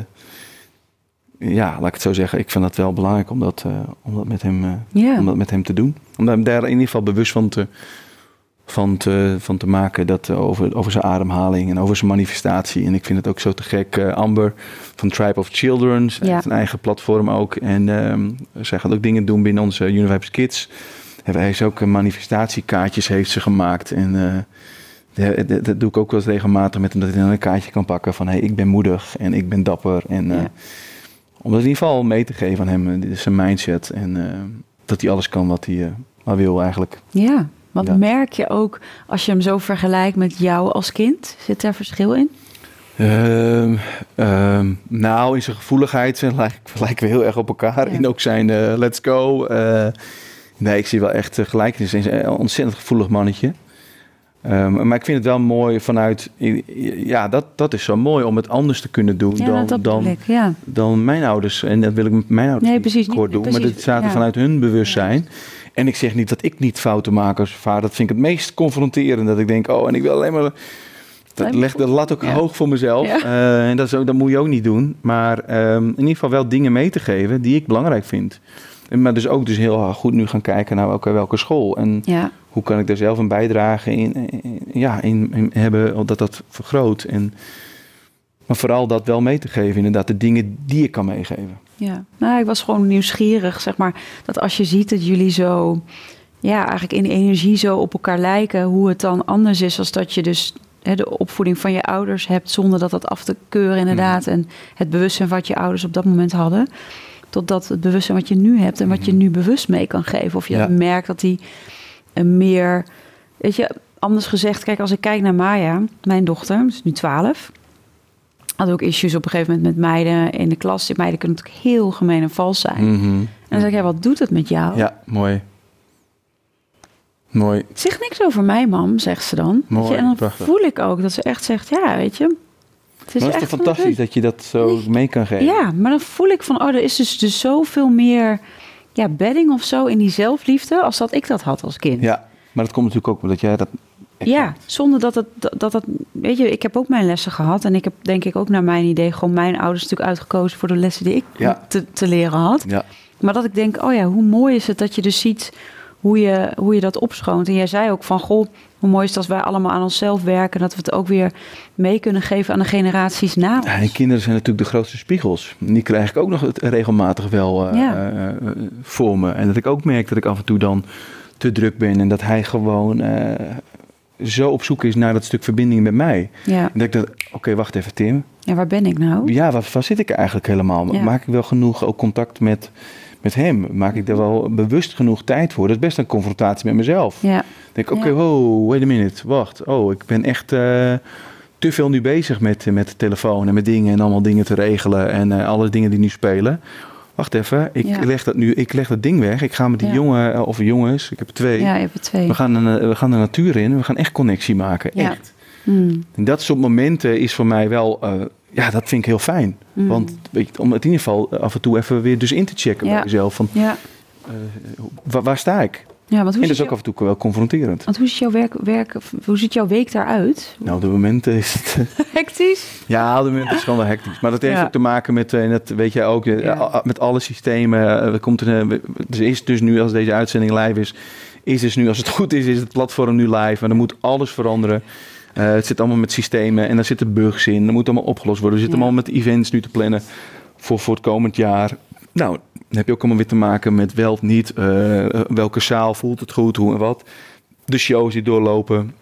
ja, laat ik het zo zeggen, ik vind het wel belangrijk om dat, eh, om dat, met, hem, eh, om dat met hem te doen. Om hem daar in ieder geval bewust van te, van te, van te maken dat, eh, over, over zijn ademhaling en over zijn manifestatie. En ik vind het ook zo te gek. eh, Amber van Tribe of Children, zij
Ja.
heeft een eigen platform ook. En ehm, zij gaat ook dingen doen binnen onze Univibes Kids. Hij heeft ook eh, manifestatiekaartjes heeft ze gemaakt. En dat doe ik ook wel eens regelmatig met hem, dat hij dan een kaartje kan pakken van hey, ik ben moedig en ik ben dapper. En
Ja.
om dat in ieder geval mee te geven aan hem, dit is zijn mindset. En dat hij alles kan wat hij maar wil eigenlijk.
Ja, want
Ja.
merk je ook als je hem zo vergelijkt met jou als kind? Zit daar verschil in?
Ehm, ehm, nou, in zijn gevoeligheid <laughs> zijn, lijk- lijken we heel erg op elkaar.
Ja.
En ook zijn eh, let's go. eh, nee, ik zie wel echt uh, gelijkenis. Hij is een ontzettend gevoelig mannetje. Ehm, maar ik vind het wel mooi vanuit... Ja, dat, dat is zo mooi om het anders te kunnen doen
Ja,
dan,
dat
dan.
Ja.
dan mijn ouders. En dat wil ik met mijn ouders
Nee, precies, niet-
kort doen. maar staat er
ja.
vanuit hun bewustzijn. En ik zeg niet dat ik niet fouten maak als vader. Dat vind ik het meest confronterend. Dat ik denk, oh, en ik wil alleen maar... Dat legt de lat ook
Ja.
hoog voor mezelf.
Ja.
Eh, en dat, is ook, dat moet je ook niet doen. Maar ehm, in ieder geval wel dingen mee te geven die ik belangrijk vind. En, maar dus ook dus heel goed nu gaan kijken naar welke, welke school. En
Ja,
hoe kan ik daar zelf een bijdrage in, in- ja, in, in hebben, dat dat vergroot. En, maar vooral dat wel mee te geven, inderdaad, de dingen die ik kan meegeven.
Ja. Nou, ik was gewoon nieuwsgierig, zeg maar. Dat als je ziet dat jullie zo, ja, eigenlijk in energie zo op elkaar lijken, hoe het dan anders is als dat je dus hè, de opvoeding van je ouders hebt, zonder dat dat af te keuren, inderdaad. En het bewustzijn wat je ouders op dat moment hadden. Totdat het bewustzijn wat je nu hebt en wat je nu bewust mee kan geven. Of je
Ja.
merkt dat die een meer. Weet je, anders gezegd, kijk, als ik kijk naar Maya, mijn dochter, ze is nu 12. Had ook issues op een gegeven moment met meiden in de klas. Die meiden kunnen natuurlijk heel gemeen en vals zijn.
Mhm.
En dan zeg ik, ja, wat doet het met jou?
Ja, mooi. Mooi.
Zeg niks over mij, mam, zegt ze dan.
Mooi,
je, en dan
prachtig.
voel ik ook dat ze echt zegt, ja, weet je. Het is
maar het is
echt
toch fantastisch dat je dat zo mee kan geven?
Ja, maar dan voel ik van, oh, er is dus, dus zoveel meer ja, bedding of zo in die zelfliefde als dat ik dat had als kind.
Ja, maar dat komt natuurlijk ook omdat jij dat...
Ja, zonder dat het, dat, dat, weet je, ik heb ook mijn lessen gehad. En ik heb denk ik ook naar mijn idee gewoon mijn ouders natuurlijk uitgekozen voor de lessen die ik
Ja.
te, te leren had.
Ja,
Maar dat ik denk, oh ja, hoe mooi is het dat je dus ziet hoe je, hoe je dat opschoont. En jij zei ook van, goh, hoe mooi is het als wij allemaal aan onszelf werken. Dat we het ook weer mee kunnen geven aan de generaties na ons.
Ja, en kinderen zijn natuurlijk de grootste spiegels. Die krijg ik ook nog regelmatig wel eh,
Ja.
eh, eh, voor me. En dat ik ook merk dat ik af en toe dan te druk ben. En dat hij gewoon zo op zoek is naar dat stuk verbinding met mij.
Ja.
En dat ik dacht, oké, wacht even Tim.
ja, waar ben ik nou?
Ja, waar, waar zit ik eigenlijk helemaal?
Ja.
Maak ik wel genoeg ook contact met, met hem? Maak ik daar wel bewust genoeg tijd voor? Dat is best een confrontatie met mezelf.
Ja,
Dan denk ik, oké,
Ja.
wow, wait a minute, wacht. Oh, ik ben echt eh, te veel nu bezig met, met de telefoon en met dingen en allemaal dingen te regelen en eh, alle dingen die nu spelen. Wacht even, ik
Ja.
leg dat nu, ik leg dat ding weg. Ik ga met die
Ja.
jongen eh, of jongens, ik heb er twee.
ja, je hebt er twee.
We gaan, een, we gaan de natuur in, we gaan echt connectie maken.
Ja.
Echt.
Hmm.
En dat soort momenten is voor mij wel, eh, ja, dat vind ik heel fijn.
Mm.
Want weet je, om het in ieder geval eh, af en toe even weer dus in te checken bij jezelf. Van,
Ja,
eh, waar, waar sta ik?
Ja want, hoe
En dat is ook
jou-
af en toe wel confronterend.
want hoe ziet jouw werk, werk hoe ziet jouw week daaruit?
Nou, op dit moment is het... <laughs>
Hectisch?
Ja, op dit moment is het gewoon wel hectisch. Maar dat heeft
Ja.
ook te maken met, eh, en dat weet jij ook, eh,
Ja.
met alle systemen. eh, Er komt een, eh, er is dus nu, als deze uitzending live is, is dus nu, als het <laughs> goed is, is het platform nu live. En dan moet alles veranderen. Eh, het zit allemaal met systemen en daar zitten bugs in. Dat moet allemaal opgelost worden. We zitten
Ja.
allemaal met events nu te plannen voor, voor het komend jaar. Nou, heb je ook allemaal weer te maken met wel of niet. eh, welke zaal voelt het goed, hoe en wat. De shows die doorlopen.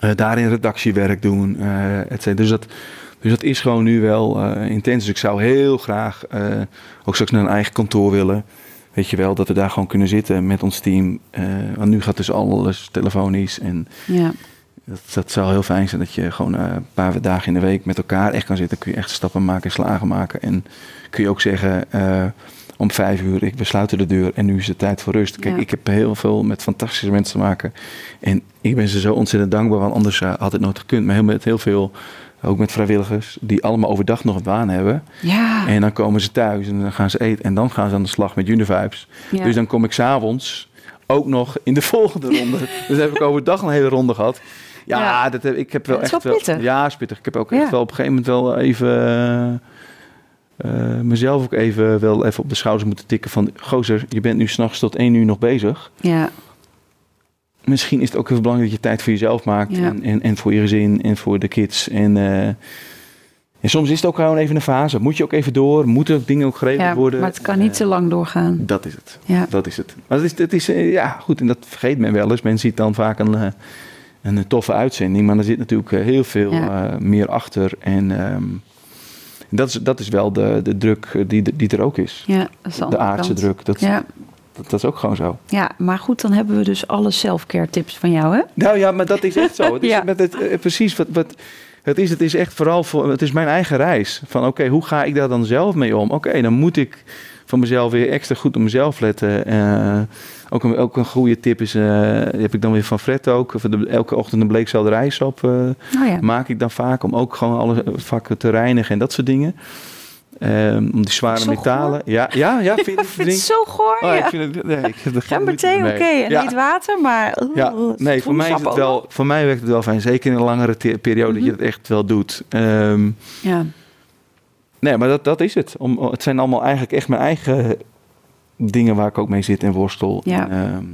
eh, daarin redactiewerk doen. et cetera. Dus dat, dus dat is gewoon nu wel intens. Dus ik zou heel graag ook straks naar een eigen kantoor willen. Weet je wel, dat we daar gewoon kunnen zitten met ons team. Want nu gaat dus alles telefonisch. En
Ja,
dat, dat zou heel fijn zijn dat je gewoon een paar dagen in de week met elkaar echt kan zitten. Kun je echt stappen maken, slagen maken. En kun je ook zeggen, om vijf uur, ik, we sluiten de deur en nu is het tijd voor rust. Kijk,
Ja.
ik heb heel veel met fantastische mensen te maken. En ik ben ze zo ontzettend dankbaar, want anders eh, had het nooit gekund. Maar heel, met heel veel, ook met vrijwilligers, die allemaal overdag nog een baan hebben.
ja.
En dan komen ze thuis en dan gaan ze eten. En dan gaan ze aan de slag met Univibes.
ja.
Dus dan kom ik s'avonds ook nog in de volgende ronde. <laughs> dus heb ik overdag een hele ronde gehad. Ja,
Ja.
Dat heb, ik heb wel echt
wel pittig.
Ja, is pittig. Ik heb ook
Ja.
echt wel op een gegeven moment wel even... eh, eh, mezelf ook even, wel even op de schouders moeten tikken van... Gozer, je bent nu s'nachts tot één uur nog bezig.
ja,
Misschien is het ook even belangrijk dat je tijd voor jezelf maakt.
Ja.
En, en, en voor je gezin en voor de kids. En, eh, en soms is het ook gewoon even een fase. Moet je ook even door? Moeten dingen ook geregeld
ja,
worden?
maar het kan niet
Eh,
te lang doorgaan.
Dat is het.
Ja,
Dat is het. Maar het is, het is eh, ja, goed, en dat vergeet men wel eens. Men ziet dan vaak een, eh, een toffe uitzending, maar er zit natuurlijk eh, heel veel
Ja.
eh, meer achter. En ehm, dat, is, dat is wel de, de druk die, die er ook is.
ja, dat is de,
aardse druk, dat,
Ja,
dat, dat is ook gewoon zo.
ja, maar goed, dan hebben we dus alle self-care tips van jou, hè?
Nou ja, maar dat is echt zo. Het is <laughs>
Ja.
met het, eh, precies wat, wat het is. Het is echt vooral voor. Het is mijn eigen reis. Van oké, hoe ga ik daar dan zelf mee om? Oké, dan moet ik van mezelf weer extra goed op mezelf letten. Eh, ook, een, ook een goede tip is, eh, die heb ik dan weer van Fred ook. Elke ochtend een bleekselderijs op eh,
Oh ja.
maak ik dan vaak om ook gewoon alle vakken te reinigen en dat soort dingen. Ehm, om die zware metalen. Ja, ja, ja, vind
Ik <laughs> vind het zo goor,
Oh,
ja.
ik vind het, nee, ik heb er geen
oké,
mee.
en
Ja.
niet water, maar...
Ja, nee, voor mij, is het wel, voor mij werkt het wel fijn. Zeker in een langere periode dat je
Mhm.
het echt wel doet. Ehm,
Ja,
nee, maar dat, dat is het. Om, het zijn allemaal eigenlijk echt mijn eigen dingen waar ik ook mee zit en worstel.
Ja.
En, ehm,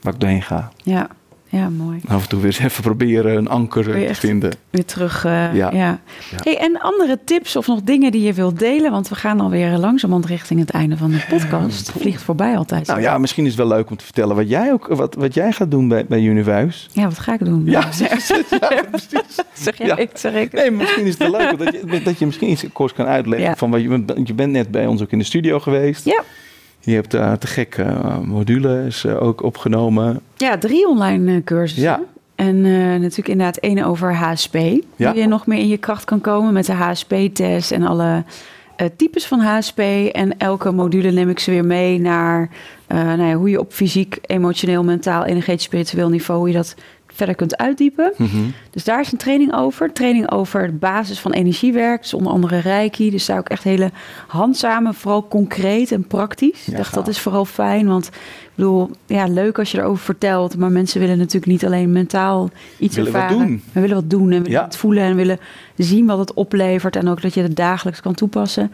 waar ik doorheen ga.
Ja, ja mooi.
Af en toe weer eens even proberen een anker te vinden.
Weer terug. eh, ja. Hey, en andere tips of nog dingen die je wilt delen? Want we gaan alweer langzamerhand richting het einde van de podcast. Het vliegt voorbij altijd.
Nou ja, misschien is het wel leuk om te vertellen wat jij, ook, wat, wat jij gaat doen bij, bij Univuis.
Ja, wat ga ik doen?
Ja, <laughs> precies.
zeg <laughs> jij, ik, zeg ik.
Nee, misschien is het wel leuk dat je, dat je misschien iets kort kan uitleggen. Van wat je, bent- je bent net bij ons ook in de studio geweest.
Ja.
Je hebt daar te gek eh, modules eh, ook opgenomen.
Ja, drie online eh, cursussen.
Ja.
En eh, natuurlijk inderdaad één over HSP.
Ja.
Hoe je nog meer in je kracht kan komen met de HSP-test en alle eh, types van HSP. En elke module neem ik ze weer mee naar eh, nou ja, hoe je op fysiek, emotioneel, mentaal, energetisch, spiritueel niveau, hoe je dat verder kunt uitdiepen.
Mhm.
Dus daar is een training over. Training over de basis van energiewerk. Dus onder andere Reiki. Dus daar ook echt hele handzame, vooral concreet en praktisch.
Ja,
ik dacht,
gaaf.
dat is vooral fijn. Want ik bedoel, ja, leuk als je erover vertelt. Maar mensen willen natuurlijk niet alleen mentaal iets
Willen wat
ervaren.
doen.
We willen wat doen en willen
Ja.
het voelen. En willen zien wat het oplevert. En ook dat je het dagelijks kan toepassen.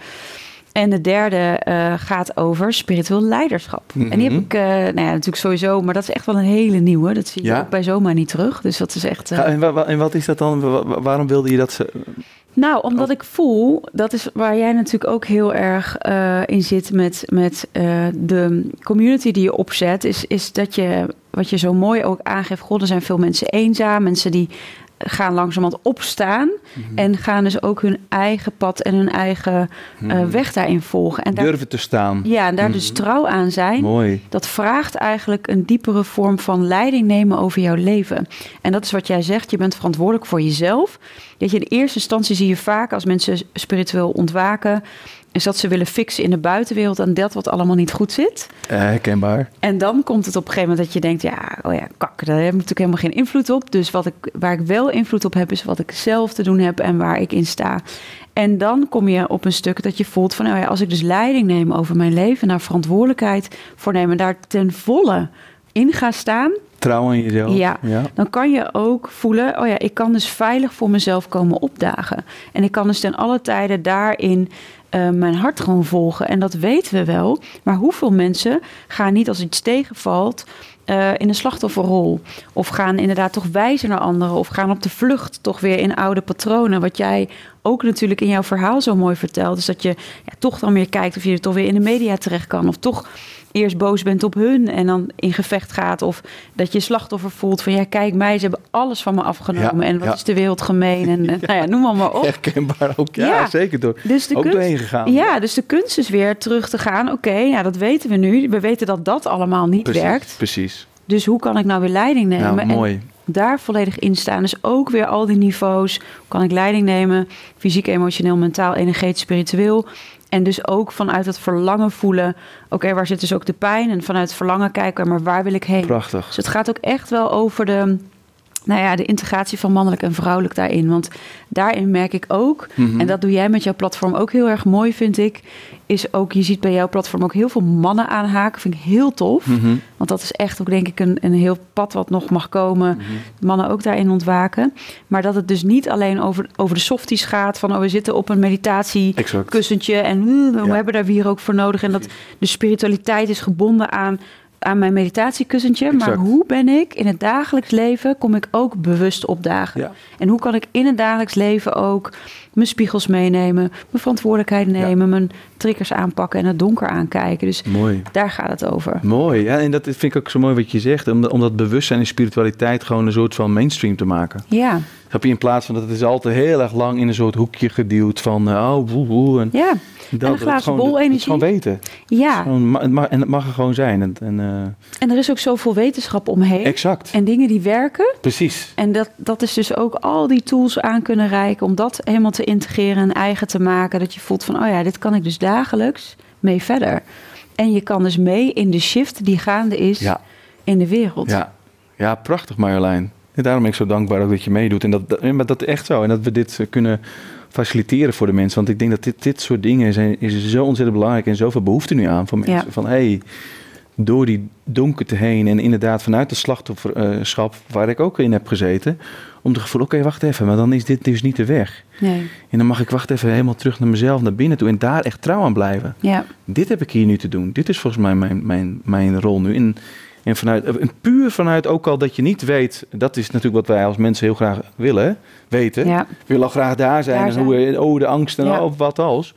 En de derde eh, gaat over spiritueel leiderschap. En die heb
Mhm.
ik, eh, nou ja, natuurlijk sowieso, maar dat is echt wel een hele nieuwe. Dat zie je
Ja.
ook bij zomaar niet terug. Dus dat is echt. eh,
Ga- en, wa- wa- en wat is dat dan? Wa- wa- waarom wilde je dat ze...
nou, omdat
Oh.
ik voel, dat is waar jij natuurlijk ook heel erg eh, in zit met, met eh, de community die je opzet, is, is dat je, wat je zo mooi ook aangeeft, god, er zijn veel mensen eenzaam, mensen die gaan langzamerhand opstaan
Mhm.
en gaan dus ook hun eigen pad en hun eigen eh, weg daarin volgen. En daar,
Durven te staan.
ja, en daar dus
Mhm.
trouw aan zijn.
Mooi.
Dat vraagt eigenlijk een diepere vorm van leiding nemen over jouw leven. En dat is wat jij zegt, je bent verantwoordelijk voor jezelf. Dat je in eerste instantie zie je vaak als mensen spiritueel ontwaken, is dat ze willen fixen in de buitenwereld aan dat wat allemaal niet goed zit.
Eh, herkenbaar.
En dan komt het op een gegeven moment dat je denkt, ja, oh ja, kak, daar heb ik natuurlijk helemaal geen invloed op. Dus wat ik, waar ik wel invloed op heb, is wat ik zelf te doen heb en waar ik in sta. En dan kom je op een stuk dat je voelt van, nou ja, als ik dus leiding neem over mijn leven, daar verantwoordelijkheid voor neem en daar ten volle in ga staan,
Trouw aan jezelf.
Ja. dan kan je ook voelen, oh ja, ik kan dus veilig voor mezelf komen opdagen. En ik kan dus ten alle tijden daarin eh, mijn hart gewoon volgen. En dat weten we wel. Maar hoeveel mensen gaan niet als iets tegenvalt eh, in een slachtofferrol? Of gaan inderdaad toch wijzen naar anderen? Of gaan op de vlucht toch weer in oude patronen? Wat jij ook natuurlijk in jouw verhaal zo mooi vertelt. is dat je ja, toch dan weer kijkt of je er toch weer in de media terecht kan. Of toch eerst boos bent op hun en dan in gevecht gaat. Of dat je slachtoffer voelt van ja, kijk mij, ze hebben alles van me afgenomen.
Ja,
en wat
ja.
is de wereld gemeen? En nou ja, noem maar, maar op.
Herkenbaar ook. Ja, zeker. Door,
Dus de
ook
kunst,
doorheen gegaan.
ja, dus de kunst is weer terug te gaan. Oké, ja, dat weten we nu. We weten dat dat allemaal niet
precies,
werkt.
Precies.
Dus hoe kan ik nou weer leiding nemen?
Ja,
En
mooi.
daar volledig in staan. Dus ook weer al die niveaus. Hoe kan ik leiding nemen? Fysiek, emotioneel, mentaal, energetisch, spiritueel. En dus ook vanuit het verlangen voelen. Oké, waar zit dus ook de pijn? En vanuit het verlangen kijken, maar waar wil ik heen?
Prachtig.
Dus het gaat ook echt wel over de, nou ja, de integratie van mannelijk en vrouwelijk daarin. Want daarin merk ik ook,
Mhm.
en dat doe jij met jouw platform ook heel erg mooi, vind ik. Is ook, je ziet bij jouw platform ook heel veel mannen aanhaken. Vind ik heel tof.
Mhm.
Want dat is echt ook, denk ik, een, een heel pad wat nog mag komen.
Mhm.
Mannen ook daarin ontwaken. Maar dat het dus niet alleen over, over de softies gaat. Van, oh, we zitten op een meditatiekussentje. En uh, we
Ja.
hebben daar hier ook voor nodig. En dat de spiritualiteit is gebonden aan, aan mijn meditatiekussentje. Maar hoe ben ik in het dagelijks leven, kom ik ook bewust opdagen?
Ja.
En hoe kan ik in het dagelijks leven ook mijn spiegels meenemen, mijn verantwoordelijkheid nemen, mijn triggers aanpakken en het donker aankijken? Dus
Mooi.
daar gaat het over.
Mooi. Ja, en dat vind ik ook zo mooi wat je zegt. Om, om dat bewustzijn en spiritualiteit gewoon een soort van mainstream te maken.
Ja,
Snap je? In plaats van dat het is altijd heel erg lang in een soort hoekje geduwd van... eh, oh, woe, woe. En
ja,
dat,
een
dat
glazen
gewoon,
bol
weten.
ja.
Gewoon, het mag, en het mag er gewoon zijn. En, en, eh,
En er is ook zoveel wetenschap omheen.
exact.
En dingen die werken.
Precies.
En dat, dat is dus ook al die tools aan kunnen reiken om dat helemaal te integreren en eigen te maken. Dat je voelt van, oh ja, dit kan ik dus dagelijks mee verder. En je kan dus mee in de shift die gaande is
Ja.
in de wereld.
Ja, ja prachtig Marjolein. En daarom ben ik zo dankbaar ook dat je meedoet. En dat, dat, maar dat echt zo. En dat we dit eh, kunnen faciliteren voor de mensen. Want ik denk dat dit, dit soort dingen zijn, is zo ontzettend belangrijk. En zoveel behoefte nu aan van mensen.
Ja.
Van, hé, hey, door die donkerte heen en inderdaad vanuit het slachtofferschap waar ik ook in heb gezeten, om het gevoel, oké, wacht even, maar dan is dit dus niet de weg.
Nee.
En dan mag ik wacht even helemaal terug naar mezelf, naar binnen toe en daar echt trouw aan blijven.
Ja.
Dit heb ik hier nu te doen. Dit is volgens mij mijn, mijn, mijn rol nu. En, en, vanuit, en puur vanuit ook al dat je niet weet, dat is natuurlijk wat wij als mensen heel graag willen, weten.
Ja.
We willen al graag daar zijn
Daar
en
zijn.
hoe, oh, de angst en
Ja.
oh, wat als.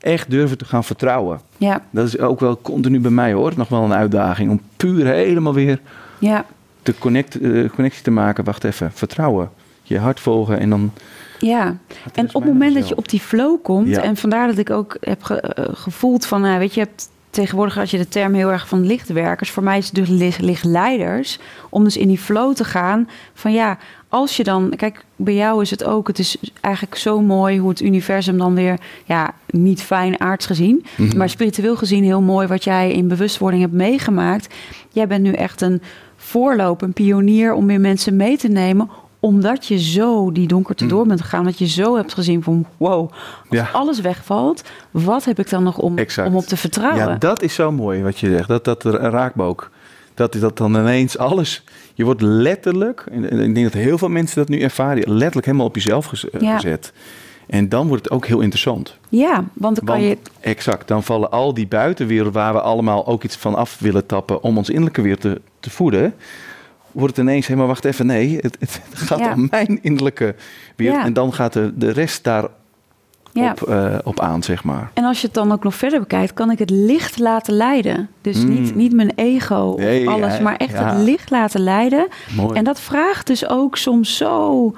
Echt durven te gaan vertrouwen.
Ja.
Dat is ook wel continu bij mij hoor. Nog wel een uitdaging om puur helemaal weer
Ja.
de connect, eh, connectie te maken. Wacht even, vertrouwen. Je hart volgen en dan...
Ja, en op het moment dat je op die flow komt,
Ja.
en vandaar dat ik ook heb ge- eh, gevoeld van, weet je, je hebt tegenwoordig als je de term heel erg van lichtwerkers, voor mij is het dus lichtleiders, om dus in die flow te gaan van ja, als je dan, kijk, bij jou is het ook, het is eigenlijk zo mooi hoe het universum dan weer, ja, niet fijn aards gezien,
Mhm.
maar spiritueel gezien heel mooi wat jij in bewustwording hebt meegemaakt. Jij bent nu echt een voorloper, een pionier om weer mensen mee te nemen omdat je zo die donkerte door bent gegaan. Dat je zo hebt gezien van wow, als
Mm. Ja.
alles wegvalt, wat heb ik dan nog om,
Exact.
om op te vertrouwen?
Ja, dat is zo mooi wat je zegt. Dat, dat raakt me ook. Dat is dat dan ineens alles... Je wordt letterlijk, en ik denk dat heel veel mensen dat nu ervaren, letterlijk helemaal op jezelf eh,
Ja.
gezet. En dan wordt het ook heel interessant.
Ja, want dan kan
Want,
je...
Exact, dan vallen al die buitenwereld waar we allemaal ook iets van af willen tappen om ons innerlijke wereld te, te voeden, wordt het ineens helemaal, wacht even, nee, het, het <laughs> gaat
Ja.
om mijn innerlijke wereld.
Ja.
En dan gaat de, de rest daarop
Ja.
op, eh, op aan, zeg maar.
En als je het dan ook nog verder bekijkt, kan ik het licht laten leiden. Dus
Mm.
niet, niet mijn ego of alles, maar echt het licht laten leiden.
Mooi.
En dat vraagt dus ook soms zo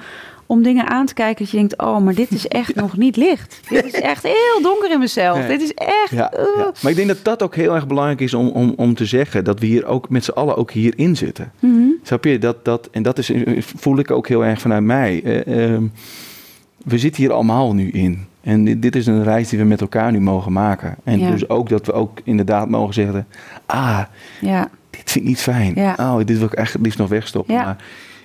om dingen aan te kijken dat je denkt, oh, maar dit is echt nog niet licht. <laughs> Dit is echt heel donker in mezelf.
Nee.
Dit is echt...
Ja,
uh.
ja. Maar ik denk dat dat ook heel erg belangrijk is om, om, om te zeggen. Dat we hier ook met z'n allen ook hierin zitten.
Mhm.
Snap je? Dat, dat, en dat is, voel ik ook heel erg vanuit mij. Eh, ehm, we zitten hier allemaal nu in. En dit, dit is een reis die we met elkaar nu mogen maken. En
Ja.
dus ook dat we ook inderdaad mogen zeggen... Ah,
Ja,
dit vind ik niet fijn.
Ja.
Oh, dit wil ik echt liefst nog wegstoppen.
Ja.
Maar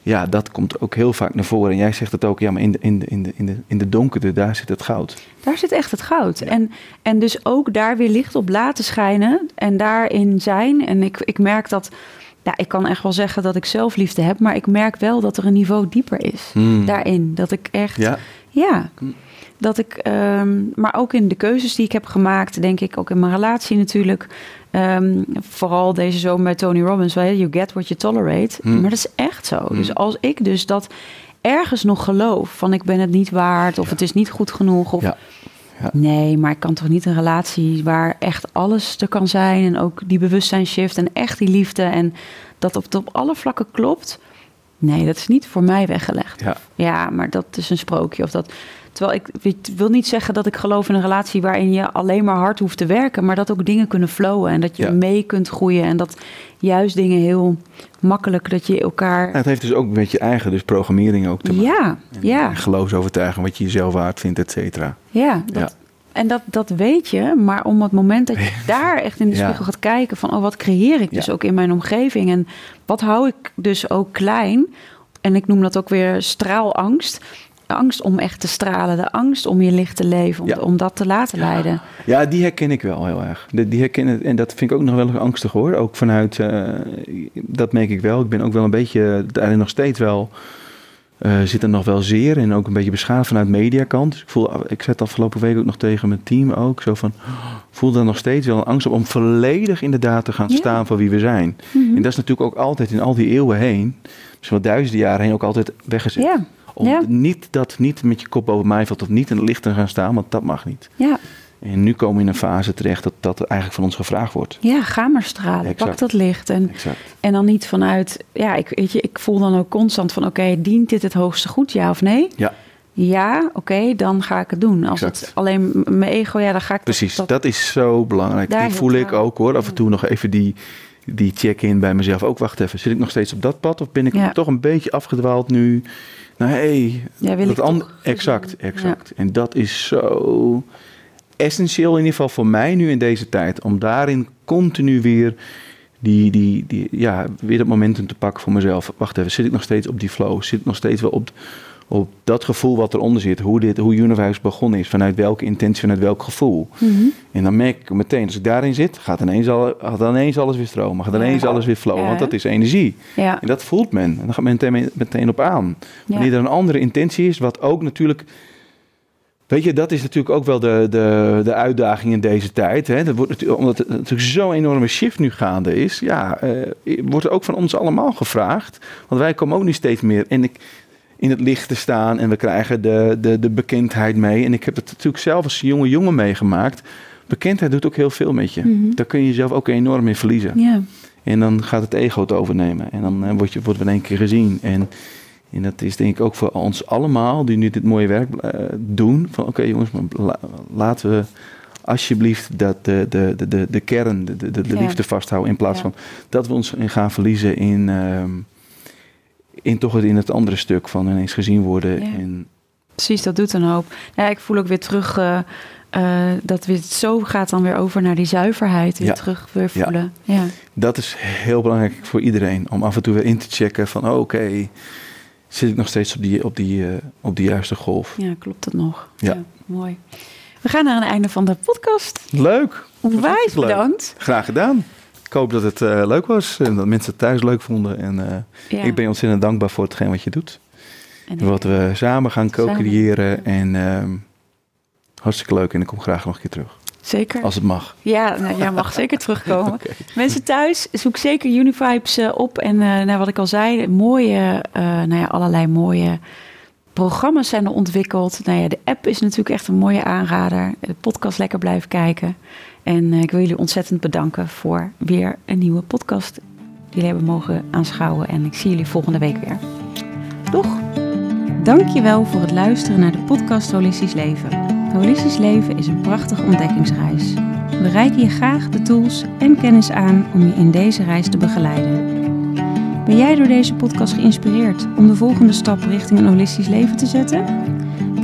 ja, dat komt ook heel vaak naar voren. En jij zegt het ook, ja, maar in de, in de, in de, in de, in de donkerte, daar zit het goud.
daar zit echt het goud. En, en dus ook daar weer licht op laten schijnen en daarin zijn. En ik, ik merk dat, ja, ik kan echt wel zeggen dat ik zelfliefde heb, maar ik merk wel dat er een niveau dieper is
Hmm.
daarin. Dat ik echt,
Ja,
ja, dat ik, ehm, maar ook in de keuzes die ik heb gemaakt, denk ik, ook in mijn relatie natuurlijk. Ehm, vooral deze zomer bij Tony Robbins, je, you get what you tolerate.
Mm.
Maar dat is echt zo.
Mm.
Dus als ik dus dat ergens nog geloof, van ik ben het niet waard, of
Ja.
het is niet goed genoeg, of
Ja. Ja.
nee, maar ik kan toch niet een relatie waar echt alles er kan zijn en ook die bewustzijnsshift en echt die liefde en dat op, op alle vlakken klopt. Nee, dat is niet voor mij weggelegd.
ja.
Ja, maar dat is een sprookje. Of dat, terwijl ik ik wil niet zeggen dat ik geloof in een relatie waarin je alleen maar hard hoeft te werken, maar dat ook dingen kunnen flowen en dat je
Ja.
mee kunt groeien en dat juist dingen heel makkelijk dat je elkaar.
Nou, het heeft dus ook met je eigen dus programmering ook te maken.
Ja, ja,
En geloofsovertuiging, wat je jezelf waard vindt, et cetera.
ja. Dat,
Ja.
En dat, dat weet je, maar om het moment dat je <laughs> daar echt in de
Ja.
spiegel gaat kijken van, oh, wat creëer ik dus ook in mijn omgeving en wat hou ik dus ook klein? En ik noem dat ook weer straalangst. De angst om echt te stralen, de angst om je licht te leven, om,
Ja.
om dat te laten leiden.
Ja, die herken ik wel heel erg. Die herken, en dat vind ik ook nog wel angstig hoor. Ook vanuit, eh, dat merk ik wel. Ik ben ook wel een beetje, daarin nog steeds wel, eh, zit er nog wel zeer. En ook een beetje beschadigd vanuit mediakant. Dus ik voel, ik zet afgelopen week ook nog tegen mijn team ook. Zo van, voel dan nog steeds wel een angst op om volledig inderdaad te gaan
Ja.
staan voor wie we zijn.
Mhm.
En dat is natuurlijk ook altijd in al die eeuwen heen, misschien wel duizenden jaren heen, ook altijd weggezet.
Ja,
Om
Ja.
niet dat niet met je kop boven mij valt, of niet in het licht te gaan staan, want dat mag niet.
ja,
En nu komen we in een fase terecht dat dat eigenlijk van ons gevraagd wordt.
ja, ga maar stralen,
Exact.
pak dat licht. En,
Exact.
en dan niet vanuit, ja, ik, weet je, ik voel dan ook constant van, oké, dient dit het hoogste goed, ja of nee?
Ja,
Ja, oké, dan ga ik het doen. Als
Exact.
het alleen mijn ego, ja, dan ga ik dat-
precies.
dat,
Dat, is zo belangrijk.
Daar
die voel ik ook hoor. Af en toe nog even die, die check-in bij mezelf. Ook wacht even, zit ik nog steeds op dat pad? Of ben ik
Ja.
toch een beetje afgedwaald nu? Nou hé,
Ja, wil
dat Exact, exact. En dat is zo essentieel in ieder geval voor mij nu in deze tijd. Om daarin continu weer die, die, die, ja, weer dat momentum te pakken voor mezelf. Wacht even, zit ik nog steeds op die flow? Zit ik nog steeds wel op, op dat gevoel wat eronder zit, hoe, dit, hoe Universe begonnen is, vanuit welke intentie, vanuit welk gevoel.
Mhm.
En dan merk ik meteen, als ik daarin zit, gaat ineens, al, gaat ineens alles weer stromen, gaat ineens
Ja.
alles weer flowen,
Ja,
want dat is energie.
Ja.
En dat voelt men. En dan gaat men meteen, meteen op aan. Wanneer er een andere intentie is, wat ook natuurlijk. Weet je, dat is natuurlijk ook wel de, de, de uitdaging in deze tijd. Hè? Dat wordt natuurlijk, omdat het natuurlijk zo'n enorme shift nu gaande is. Ja, eh, wordt er ook van ons allemaal gevraagd. Want wij komen ook nu steeds meer in, ik- in het licht te staan. En we krijgen de, de, de bekendheid mee. En ik heb het natuurlijk zelf als jonge jongen meegemaakt. Bekendheid doet ook heel veel met je.
Mhm.
Daar kun je jezelf ook enorm in verliezen. En dan gaat het ego het overnemen. En dan eh, word je, wordt in één keer gezien. En, en dat is denk ik ook voor ons allemaal die nu dit mooie werk eh, doen. Van oké jongens, maar la- laten we alsjeblieft dat de, de, de, de, de kern, de, de, de liefde vasthouden. In plaats
Ja.
van dat we ons gaan verliezen in, ehm, in toch het, in het andere stuk van ineens gezien worden.
Ja.
En,
Precies, dat doet een hoop. Ja, ik voel ook weer terug eh, eh, dat weer zo gaat dan weer over naar die zuiverheid. Weer
Ja.
terug weer voelen. Ja.
dat is heel belangrijk voor iedereen. Om af en toe weer in te checken van oh, oké, zit ik nog steeds op die, op die, eh, op die juiste golf.
ja, klopt het nog.
Ja.
mooi. We gaan naar het einde van de podcast.
Leuk!
Onwijs
leuk.
bedankt.
Graag gedaan. Ik hoop dat het eh, leuk was en dat mensen het thuis leuk vonden. En eh,
Ja.
ik ben je ontzettend dankbaar voor hetgeen wat je doet.
En
wat we samen gaan co-creëren. En ehm, hartstikke leuk. En ik kom graag nog een keer terug.
Zeker.
Als het mag.
Ja, nou, jij mag <laughs> zeker terugkomen. Mensen thuis, zoek zeker Univibes eh, op. En eh, nou, wat ik al zei, mooie, nou ja, allerlei mooie programma's zijn er ontwikkeld. Nou ja, de app is natuurlijk echt een mooie aanrader. De podcast lekker blijven kijken. En eh, ik wil jullie ontzettend bedanken voor weer een nieuwe podcast. Die jullie hebben mogen aanschouwen. En ik zie jullie volgende week weer. Doeg! Dankjewel voor het luisteren naar de podcast Holistisch Leven. Holistisch Leven is een prachtige ontdekkingsreis. We reiken je graag de tools en kennis aan om je in deze reis te begeleiden. Ben jij door deze podcast geïnspireerd om de volgende stap richting een holistisch leven te zetten?